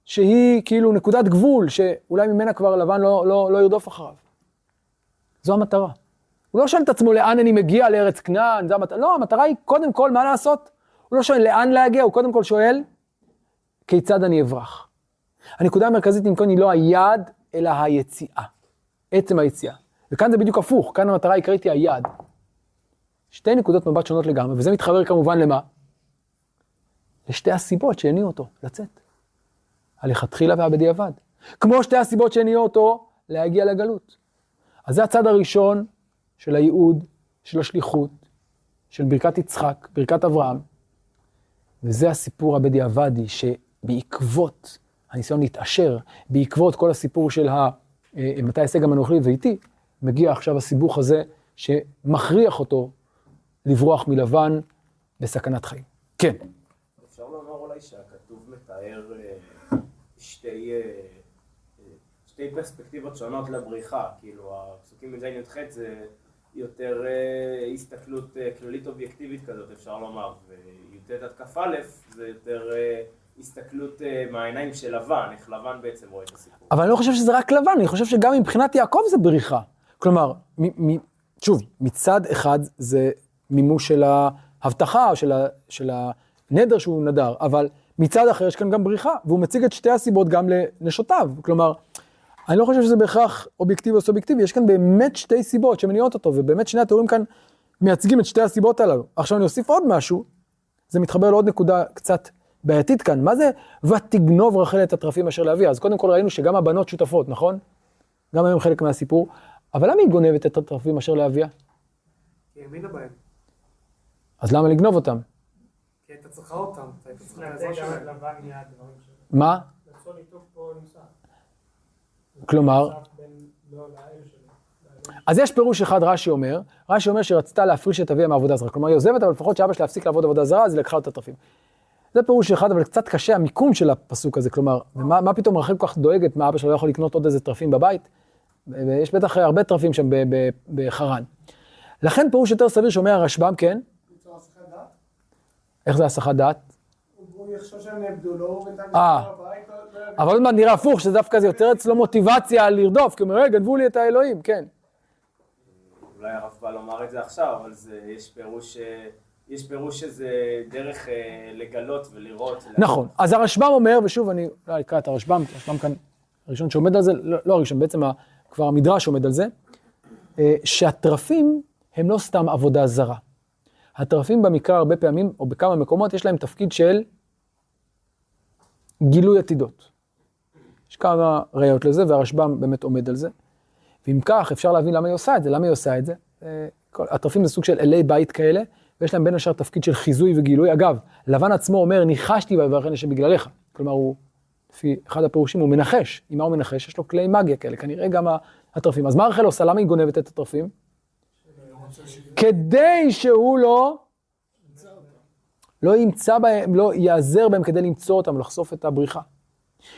שהיא כאילו נקודת גבול, שאולי ממנה כבר לבן לא, לא, לא ירדוף אחריו. זו המטרה. הוא לא שואל את עצמו לאן אני מגיע לארץ כנען, זו המטרה. לא, המטרה היא קודם כל מה לעשות. הוא לא שואל לאן להגיע, הוא קודם כל שואל כיצד אני אברח. הנקודה המרכזית אם כן היא לא היעד, אלא היציאה. עצם היציאה. וכאן זה בדיוק הפוך, כאן המטרה העיקרית היא היעד. שתי נקודות מבט שונות לגמרי, וזה מתחבר כמובן למה? לשתי הסיבות שהניעו אותו לצאת. הלכתחילה והבדיעבד. כמו שתי הסיבות שהניעו אותו להגיע לגלות. אז זה הצד הראשון של הייעוד, של השליחות, של ברכת יצחק, ברכת אברהם. וזה הסיפור הבדיעבדי, שבעקבות הניסיון להתעשר, בעקבות כל הסיפור של ה... אה, מתי אעשה גם אנוכי ואיתי, מגיע עכשיו הסיבוך הזה שמכריח אותו לברוח מלבן בסכנת חיים. כן.
אפשר לומר אולי שהכתוב מתאר אה, שתי, אה, אה, שתי פרספקטיבות שונות לבריחה, כאילו הפסוקים מז' י"ח זה יותר הסתכלות כללית אובייקטיבית כזאת אפשר לומר, וי"ט עד כ"א זה יותר הסתכלות מהעיניים של לבן, איך לבן בעצם רואה את הסיפור.
אבל אני לא חושב שזה רק לבן, אני חושב שגם מבחינת יעקב זה בריחה. כלומר, מ- מ- שוב, מצד אחד זה מימוש של ההבטחה, של, ה- של הנדר שהוא נדר, אבל מצד אחר יש כאן גם בריחה, והוא מציג את שתי הסיבות גם לנשותיו. כלומר, אני לא חושב שזה בהכרח אובייקטיבי או סובייקטיבי, יש כאן באמת שתי סיבות שמניעות אותו, ובאמת שני התיאורים כאן מייצגים את שתי הסיבות הללו. עכשיו אני אוסיף עוד משהו, זה מתחבר לעוד נקודה קצת בעייתית כאן, מה זה ותגנוב רחל את התרפים אשר לאביה? אז קודם כל ראינו שגם הבנות שותפות, נכון? גם הם חלק מהסיפור, אבל למה היא גונבת את התרפים אשר לאביה?
היא האמינה בהם.
אז למה לגנוב אותם?
כי הייתה צריכה אותם, הייתה צריכה
גם
שלהם.
מה?
רצון ניתוק פה נמצא.
כלומר,
לא.
אז יש פירוש אחד רש"י אומר, רש"י אומר שרצתה להפריש את אביה מעבודה זרה, כלומר היא עוזבת, אבל לפחות שאבא שלה יפסיק לעבוד עבודה זרה, אז היא לקחה לו את התרפים. זה פירוש אחד, אבל קצת קשה המיקום של הפסוק הזה, כלומר, ומה מה פתאום רחל כל כך דואגת, מה אבא שלה לא יכול לקנות עוד איזה תרפים בבית? ויש בטח הרבה תרפים שם בחרן. לכן פירוש יותר סביר שאומר הרשב"ם, כן? איך זה הסחת דעת?
הוא הוא יחשוב שהם נאבדו לו, הוא בינתיים
אה.
בבית, לא- לא.
אבל עוד מעט נראה הפוך, שדווקא זה יוצר אצלו מוטיבציה לרדוף, כי הוא אומר, "אה, גנבו לי את האלוהים, כן.
אולי הרב בא לומר את זה עכשיו, אבל זה, יש פירוש, אה, יש פירוש שזה דרך אה, לגלות ולראות.
נכון, אז הרשב"ם אומר, ושוב אני אולי אקרא את הרשב"ם, כי הרשב"ם כאן הראשון שעומד על זה, לא, לא הראשון, בעצם ה- כבר המדרש עומד על זה, אה, שהתרפים הם לא סתם עבודה זרה. התרפים במקרא הרבה פעמים, או בכמה מקומות, יש להם תפקיד של גילוי עתידות. יש כמה ראיות לזה, והרשב"ם באמת עומד על זה. ואם כך, אפשר להבין למה היא עושה את זה. למה היא עושה את זה? אה, כל- התרפים זה סוג של אלי בית כאלה, ויש להם בין השאר תפקיד של חיזוי וגילוי. אגב, לבן עצמו אומר, ניחשתי ויברכני שבגללך. כלומר, הוא, לפי אחד הפירושים, הוא מנחש. עם מה הוא מנחש? יש לו כלי מגיה כאלה, כנראה גם התרפים. אז מה רחל עושה? למה היא גונבת את התרפים? כדי שהוא לא... לא ימצא בהם, לא ייעזר בהם כדי למצוא אותם, לחשוף את הבריחה.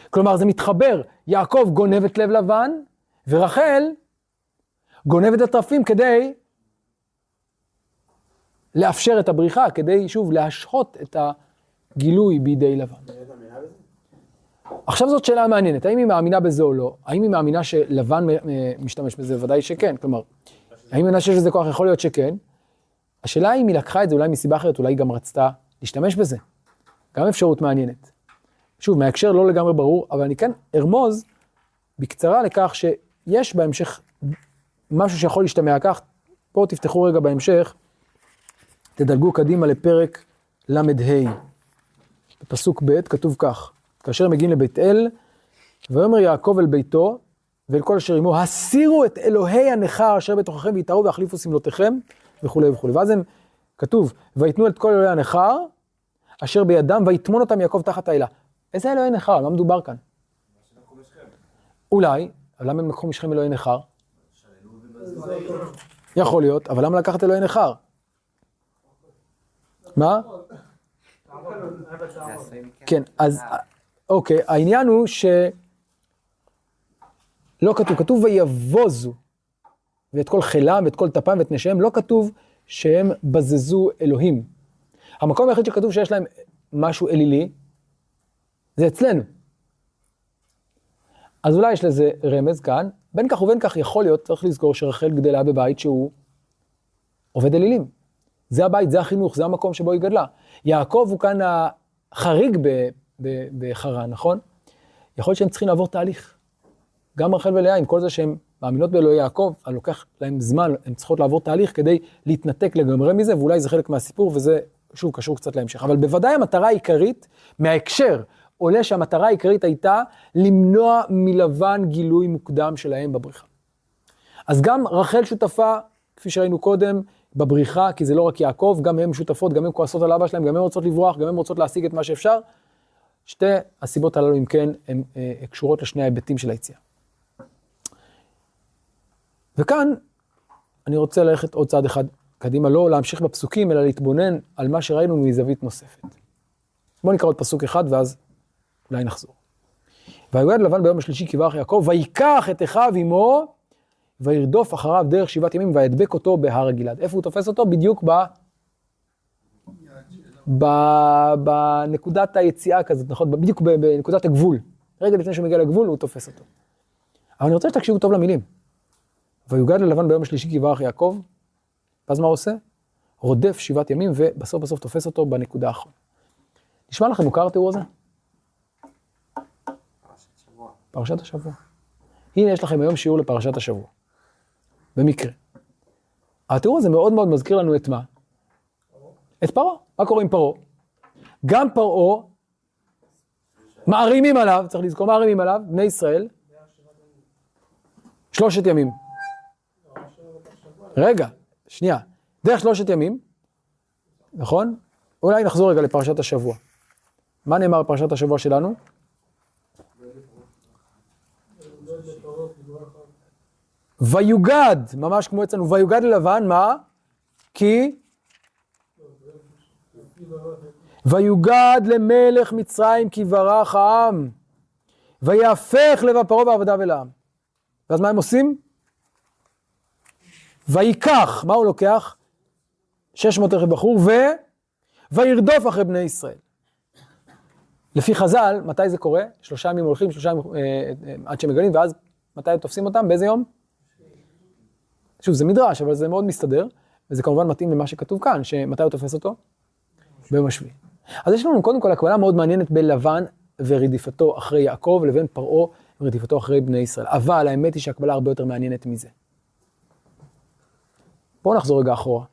כלומר, זה מתחבר, יעקב גונב את לב לבן, ורחל גונבת את התרפים כדי לאפשר את הבריחה, כדי, שוב, להשהות את הגילוי בידי לבן. עכשיו זאת שאלה מעניינת, האם היא מאמינה בזה או לא? האם היא מאמינה שלבן משתמש בזה? ודאי שכן. כלומר, האם היא שיש לזה כוח? יכול להיות שכן. השאלה אם היא לקחה את זה אולי מסיבה אחרת, אולי היא גם רצתה להשתמש בזה. גם אפשרות מעניינת. שוב, מההקשר לא לגמרי ברור, אבל אני כן ארמוז בקצרה לכך שיש בהמשך משהו שיכול להשתמע כך. פה תפתחו רגע בהמשך, תדלגו קדימה לפרק ל"ה. בפסוק ב' כתוב כך, כאשר מגיעים לבית אל, ויאמר יעקב אל ביתו, ואל כל אשר עמו, הסירו את אלוהי הנכר אשר בתוככם, ויתארו ויחליפו שמלותיכם, וכולי וכולי. ואז הם, כתוב, ויתנו את כל אלוהי הנכר, אשר בידם, ויטמון אותם יעקב תחת האלה. איזה אלוהי נכר? על מה מדובר כאן? אולי, למה הם לקחו משכם אלוהי נכר? יכול להיות, אבל למה לקחת אלוהי נכר? מה? כן, אז אוקיי, העניין הוא ש... לא כתוב, כתוב ויבוזו, ואת כל חילם ואת כל טפם ואת נשיהם, לא כתוב שהם בזזו אלוהים. המקום היחיד שכתוב שיש להם משהו אלילי, זה אצלנו. אז אולי יש לזה רמז כאן, בין כך ובין כך יכול להיות, צריך לזכור שרחל גדלה בבית שהוא עובד אלילים. זה הבית, זה החינוך, זה המקום שבו היא גדלה. יעקב הוא כאן החריג בחרן, נכון? יכול להיות שהם צריכים לעבור תהליך. גם רחל ולאה, עם כל זה שהן מאמינות באלוהי יעקב, אבל לוקח להם זמן, הן צריכות לעבור תהליך כדי להתנתק לגמרי מזה, ואולי זה חלק מהסיפור, וזה, שוב, קשור קצת להמשך. אבל בוודאי המטרה העיקרית, מההקשר, עולה שהמטרה העיקרית הייתה למנוע מלבן גילוי מוקדם שלהם בבריחה. אז גם רחל שותפה, כפי שראינו קודם, בבריחה, כי זה לא רק יעקב, גם הן שותפות, גם הן כועסות על אבא שלהם, גם הן רוצות לברוח, גם הן רוצות להשיג את מה שאפשר. שתי הסיבות הללו, אם כן, הן אה, קשורות לשני ההיבטים של היציאה. וכאן אני רוצה ללכת עוד צעד אחד קדימה, לא להמשיך בפסוקים, אלא להתבונן על מה שראינו מזווית נוספת. בואו נקרא עוד פסוק אחד ואז אולי נחזור. ויגד לבן ביום השלישי ברך יעקב, ויקח את אחיו עמו, וירדוף אחריו דרך שבעת ימים, וידבק אותו בהר גלעד. איפה הוא תופס אותו? בדיוק ב... בנקודת היציאה כזאת, נכון? בדיוק בנקודת הגבול. רגע לפני שהוא מגיע לגבול, הוא תופס אותו. אבל אני רוצה שתקשיבו טוב למילים. ויוגד ללבן ביום השלישי כי יברך יעקב, ואז מה הוא עושה? רודף שבעת ימים, ובסוף בסוף תופס אותו בנקודה האחרונה. נשמע לכם מוכר התיאור הזה?
פרשת
השבוע. הנה יש לכם היום שיעור לפרשת השבוע. במקרה. התיאור הזה מאוד מאוד מזכיר לנו את מה? את פרעה. מה קורה עם פרעה? גם פרעה, מערימים עליו, צריך לזכור, מערימים עליו, בני ישראל, שלושת ימים. רגע, שנייה. דרך שלושת ימים, נכון? אולי נחזור רגע לפרשת השבוע. מה נאמר בפרשת השבוע שלנו? ויוגד, ממש כמו אצלנו, ויוגד ללבן, מה? כי? ויוגד למלך מצרים כי ברח העם, ויהפך לב פרעה ועבדיו אל. ואז מה הם עושים? ויקח, מה הוא לוקח? 600 רכב בחור, ו... וירדוף אחרי בני ישראל. לפי חז"ל, מתי זה קורה? שלושה ימים הולכים, שלושה ימים אה, אה, עד שמגלים, ואז מתי תופסים אותם? באיזה יום? שוב, זה מדרש, אבל זה מאוד מסתדר, וזה כמובן מתאים למה שכתוב כאן, שמתי הוא תופס אותו? ביום השביעי. אז יש לנו קודם כל הקבלה מאוד מעניינת בין לבן ורדיפתו אחרי יעקב, לבין פרעה ורדיפתו אחרי בני ישראל. אבל האמת היא שהקבלה הרבה יותר מעניינת מזה. בואו נחזור רגע אחורה,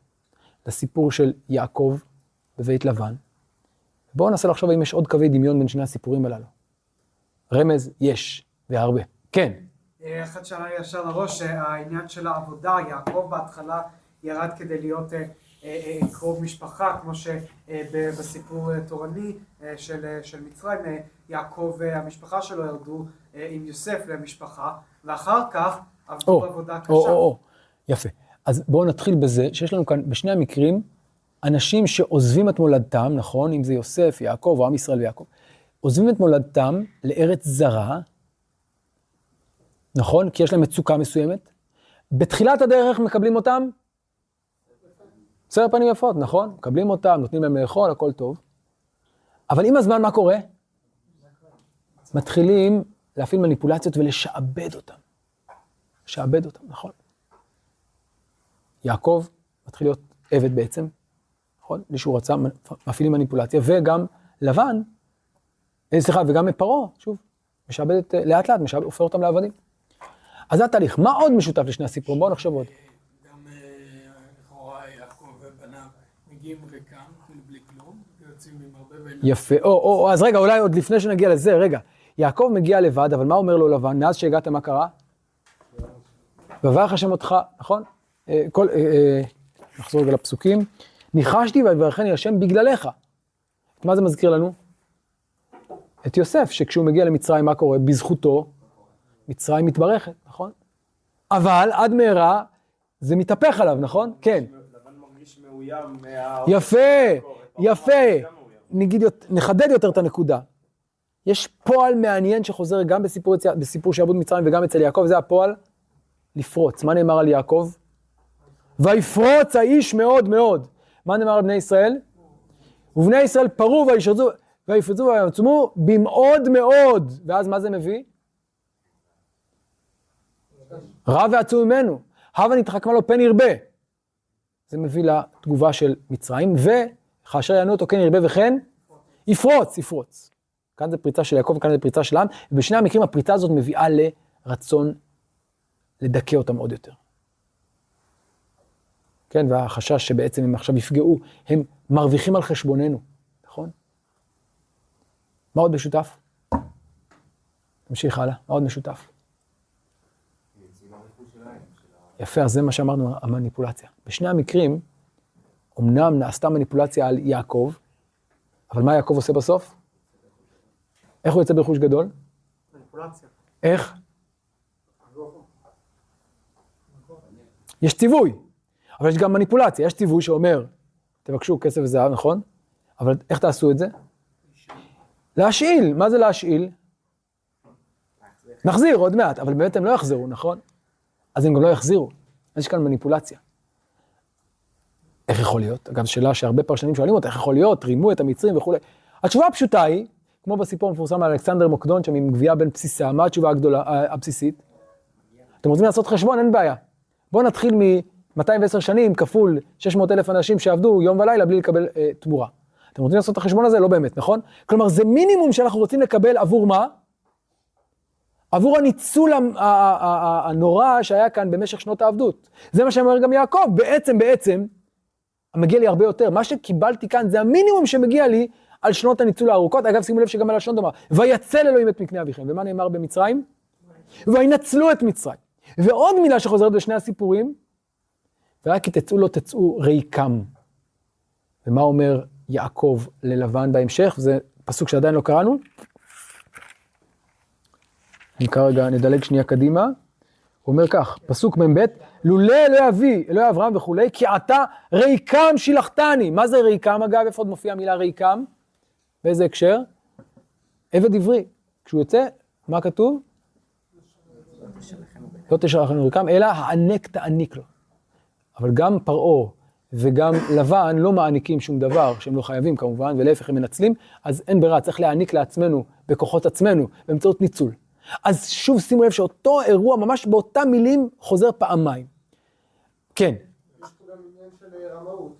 לסיפור של יעקב בבית לבן. בואו ננסה לחשוב האם יש עוד קווי דמיון בין שני הסיפורים הללו. רמז, יש, והרבה. כן,
אה, אחד שעלה לי ישר לראש, העניין של העבודה, יעקב בהתחלה ירד כדי להיות אה, אה, קרוב משפחה, כמו שבסיפור תורני של, של מצרים, יעקב, אה, המשפחה שלו ירדו עם יוסף למשפחה, ואחר כך עבדו
או,
עבודה קשה.
או, או, או, יפה. אז בואו נתחיל בזה שיש לנו כאן, בשני המקרים, אנשים שעוזבים את מולדתם, נכון? אם זה יוסף, יעקב, או עם ישראל ויעקב, עוזבים את מולדתם לארץ זרה, נכון? כי יש להם מצוקה מסוימת. בתחילת הדרך מקבלים אותם? בסדר פנים יפות, נכון? מקבלים אותם, נותנים להם לאכול, הכל טוב. אבל עם הזמן מה קורה? מתחילים להפעיל מניפולציות ולשעבד אותם. לשעבד אותם, נכון? יעקב מתחיל להיות עבד בעצם, נכון? בלי שהוא רצה, מפעילים מניפולציה, וגם לבן, אה, סליחה, וגם פרעה, שוב, משעבד את, לאט לאט, משעבד, הופך אותם לעבדים. אז זה התהליך. מה עוד משותף לשני הסיפורים? בואו נחשוב עוד.
גם אה, לכאורה יעקב ובניו מגיעים ריקם, כאילו בלי כלום, ויוצאים עם הרבה ואין
יפה. או, או, או, אז רגע, אולי עוד לפני שנגיע לזה, רגע. יעקב מגיע לבד, אבל מה אומר לו לבן? מאז שהגעת, מה קרה? ויברך השם אותך, נכון? אה, כל, אה, אה, נחזור רגע לפסוקים. ניחשתי ויברכני השם בגללך. את מה זה מזכיר לנו? את יוסף, שכשהוא מגיע למצרים, מה קורה? בזכותו, מצרים מתברכת, נכון? אבל עד מהרה זה מתהפך עליו, נכון? כן. יפה, יפה. נגיד, נחדד יותר את הנקודה. יש פועל מעניין שחוזר גם בסיפור, בסיפור שעבוד מצרים וגם אצל יעקב, זה הפועל לפרוץ. מה נאמר על יעקב? ויפרוץ האיש מאוד מאוד. מה נאמר על בני ישראל? ובני ישראל פרו וישרצו, ויפרצו ויעצמו במאוד מאוד. ואז מה זה מביא? רע ועצום ממנו. הבה נתחכמה לו פן ירבה. זה מביא לתגובה של מצרים, וכאשר יענו אותו כן ירבה וכן, יפרוץ, יפרוץ. כאן זה פריצה של יעקב וכאן זה פריצה של העם, ובשני המקרים הפריצה הזאת מביאה לרצון לדכא אותם עוד יותר. כן, והחשש שבעצם הם עכשיו יפגעו, הם מרוויחים על חשבוננו, נכון? מה עוד משותף? נמשיך הלאה, מה עוד משותף? יפה, אז זה מה שאמרנו, המניפולציה. בשני המקרים, אמנם נעשתה מניפולציה על יעקב, אבל מה יעקב עושה בסוף? איך הוא יוצא ברכוש גדול?
מניפולציה.
איך? יש ציווי, אבל יש גם מניפולציה. יש ציווי שאומר, תבקשו כסף וזהב, נכון? אבל איך תעשו את זה? להשאיל. מה זה להשאיל? נחזיר עוד מעט, אבל באמת הם לא יחזרו, נכון? אז הם גם לא יחזירו. יש כאן מניפולציה. איך יכול להיות? אגב, שאלה שהרבה פרשנים שואלים אותה, איך יכול להיות? רימו את המצרים וכולי. התשובה הפשוטה היא, כמו בסיפור המפורסם על אלכסנדר מוקדון, שם עם גבייה בין בסיסה, מה התשובה הגדולה, ה- הבסיסית? אתם רוצים לעשות חשבון? אין בעיה. בואו נתחיל מ-210 שנים כפול 600 אלף אנשים שעבדו יום ולילה בלי לקבל אה, תמורה. אתם רוצים לעשות את החשבון הזה? לא באמת, נכון? כלומר, זה מינימום שאנחנו רוצים לקבל עבור מה? עבור הניצול הנורא שהיה כאן במשך שנות העבדות. זה מה שאומר גם יעקב, בעצם, בעצם, מגיע לי הרבה יותר. מה שקיבלתי כאן זה המינימום שמגיע לי על שנות הניצול הארוכות. אגב, שימו לב שגם הלשון דומה. ויצל אלוהים את מקנה אביכם. ומה נאמר במצרים? וינצלו את מצרים. ועוד מילה שחוזרת בשני הסיפורים, ורק כי תצאו לא תצאו ריקם. ומה אומר יעקב ללבן בהמשך? זה פסוק שעדיין לא קראנו. אני כרגע נדלג שנייה קדימה. הוא אומר כך, פסוק מ"ב, לולא אלוהי אבי, אלוהי אברהם וכולי, כי עתה ריקם שילחתני. מה זה ריקם אגב? איפה עוד מופיעה המילה ריקם? באיזה הקשר? עבד עברי. כשהוא יוצא, מה כתוב? לא תשלחנו ריקם, אלא הענק תעניק לו. אבל גם פרעה וגם לבן לא מעניקים שום דבר, שהם לא חייבים כמובן, ולהפך הם מנצלים, אז אין ברירה, צריך להעניק לעצמנו, בכוחות עצמנו, באמצעות ניצול. אז שוב שימו לב שאותו אירוע ממש באותם מילים חוזר פעמיים. כן,
יש פה גם עניין של אה, רמאות.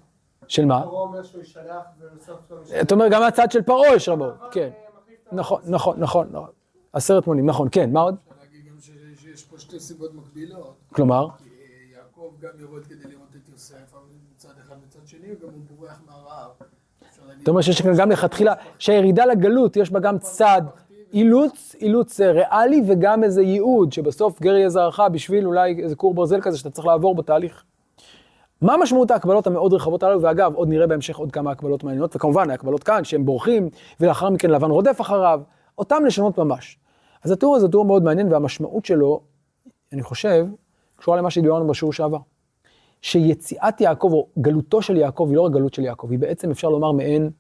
של מה?
פרעה אומר שהוא ישלח ובסוף לא.
אתה אומר גם מהצד של פרעה יש רמאות,
אבל,
כן.
אה,
נכון, נכון, נכון, נכון. עשרת מונים, נכון, כן, מה עוד?
אפשר להגיד גם שיש פה שתי סיבות מקבילות.
כלומר,
כי יעקב גם יורד כדי לראות את יוסף, מצד אחד מצד שני, וגם הוא בורח מהרעב.
זאת אומרת שיש כאן גם לכתחילה, שהירידה לגלות יש בה גם צד אילוץ, אילוץ אה, ריאלי וגם איזה ייעוד, שבסוף גר יהיה זרעך בשביל אולי איזה כור ברזל כזה שאתה צריך לעבור בתהליך. מה משמעות ההקבלות המאוד רחבות הללו, ואגב, עוד נראה בהמשך עוד כמה הקבלות מעניינות, וכמובן ההקבלות כאן, שהם בורחים, ולאחר מכן לבן רודף אחריו, אותם לשונות ממש. אז התיאור הזה תיאור מאוד מעניין, והמשמעות שלו, אני חושב, קשורה למה שדיברנו בשיעור שעבר. שיציאת יעקב, או גלותו של יעקב, היא לא רק גלות של יעקב, היא בעצם, אפשר לומר, מעין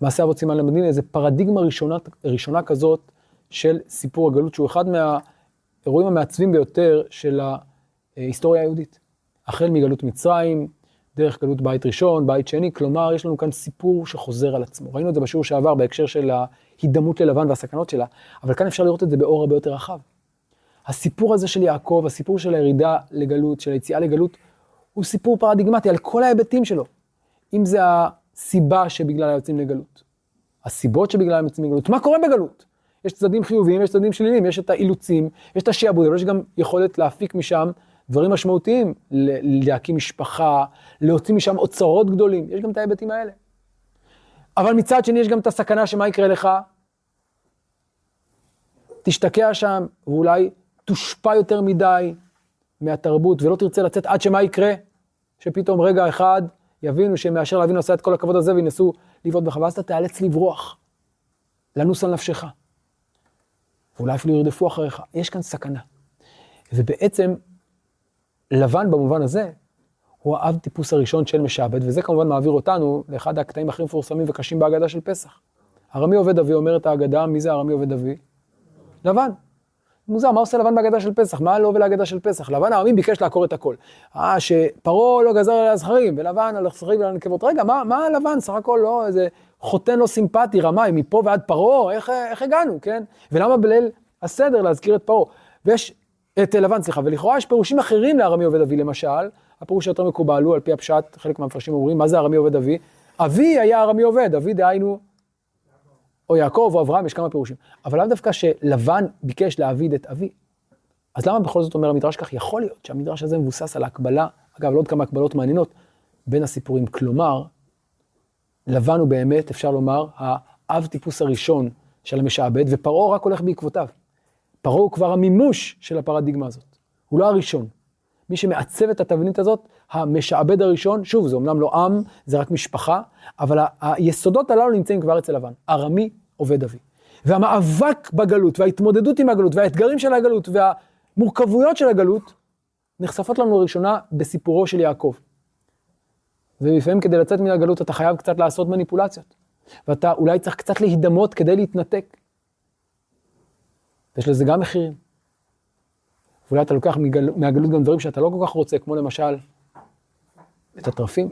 מעשה אבות סימן למדים, איזה פרדיגמה ראשונה, ראשונה כזאת של סיפור הגלות, שהוא אחד מהאירועים המעצבים ביותר של ההיסטוריה היהודית. החל מגלות מצרים, דרך גלות בית ראשון, בית שני, כלומר, יש לנו כאן סיפור שחוזר על עצמו. ראינו את זה בשיעור שעבר בהקשר של ההידמות ללבן והסכנות שלה, אבל כאן אפשר לראות את זה באור הרבה יותר רחב. הסיפור הזה של יעקב, הסיפור של הירידה לגלות, של היציאה לגלות, הוא סיפור פרדיגמטי על כל ההיבטים שלו. אם זה הסיבה שבגללה יוצאים לגלות, הסיבות שבגללם יוצאים לגלות, מה קורה בגלות? יש צדדים חיוביים, יש צדדים שליליים, יש את האילוצים, יש את השעבוד, אבל יש גם יכולת להפיק משם דברים משמעותיים, להקים משפחה, להוציא משם אוצרות גדולים, יש גם את ההיבטים האלה. אבל מצד שני יש גם את הסכנה שמה יקרה לך? תשתקע שם, ואולי תושפע יותר מדי מהתרבות, ולא תרצה לצאת עד שמה יקרה? שפתאום רגע אחד יבינו שמאשר לאבינו עשה את כל הכבוד הזה וינסו לבעוט בך, ואז אתה תיאלץ לברוח, לנוס על נפשך. ואולי אפילו ירדפו אחריך. יש כאן סכנה. ובעצם, לבן במובן הזה, הוא האב טיפוס הראשון של משעבד, וזה כמובן מעביר אותנו לאחד הקטעים הכי מפורסמים וקשים בהגדה של פסח. ארמי עובד אבי אומר את ההגדה, מי זה ארמי עובד אבי? לבן. מוזר, מה עושה לבן בהגדה של פסח? מה לו ולהגדה של פסח? לבן העמים ביקש לעקור את הכל. אה, שפרעה לא גזר על הזכרים, ולבן על הזכרים ועל הנקבות. רגע, מה, מה לבן? סך הכל לא איזה חותן לא סימפטי, רמאי, מפה ועד פרעה, איך, איך הגענו, כן? ולמה בליל הסדר להזכיר את פרעה? ויש, את לבן, סליחה, ולכאורה יש פירושים אחרים לארמי עובד אבי, למשל, הפירוש היותר מקובל הוא, על פי הפשט, חלק מהמפרשים אומרים, מה זה ארמי עובד אבי? אבי היה ארמי עובד, אבי דהיינו או יעקב או אברהם, יש כמה פירושים. אבל לאו דווקא שלבן ביקש להעביד את אבי. אז למה בכל זאת אומר המדרש כך? יכול להיות שהמדרש הזה מבוסס על ההקבלה, אגב, לעוד כמה הקבלות מעניינות, בין הסיפורים. כלומר, לבן הוא באמת, אפשר לומר, האב טיפוס הראשון של המשעבד, ופרעה רק הולך בעקבותיו. פרעה הוא כבר המימוש של הפרדיגמה הזאת. הוא לא הראשון. מי שמעצב את התבנית הזאת, המשעבד הראשון, שוב, זה אמנם לא עם, זה רק משפחה, אבל היסודות הללו נמצאים כבר אצל לבן. ארמי עובד אבי. והמאבק בגלות, וההתמודדות עם הגלות, והאתגרים של הגלות, והמורכבויות של הגלות, נחשפות לנו לראשונה בסיפורו של יעקב. ולפעמים כדי לצאת מן הגלות אתה חייב קצת לעשות מניפולציות. ואתה אולי צריך קצת להידמות כדי להתנתק. יש לזה גם מחירים. ואולי אתה לוקח מגל... מהגלות גם דברים שאתה לא כל כך רוצה, כמו למשל את התרפים.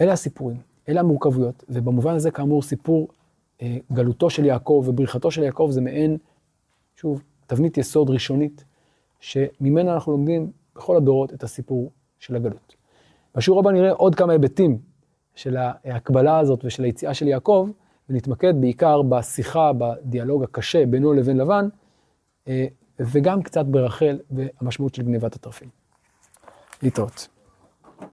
אלה הסיפורים, אלה המורכבויות, ובמובן הזה כאמור סיפור אה, גלותו של יעקב ובריחתו של יעקב זה מעין, שוב, תבנית יסוד ראשונית, שממנה אנחנו לומדים בכל הדורות את הסיפור של הגלות. בשיעור הבא נראה עוד כמה היבטים של ההקבלה הזאת ושל היציאה של יעקב, ונתמקד בעיקר בשיחה, בדיאלוג הקשה בינו לבין לבן, אה, וגם קצת ברחל והמשמעות של גניבת התרפים. להתראות.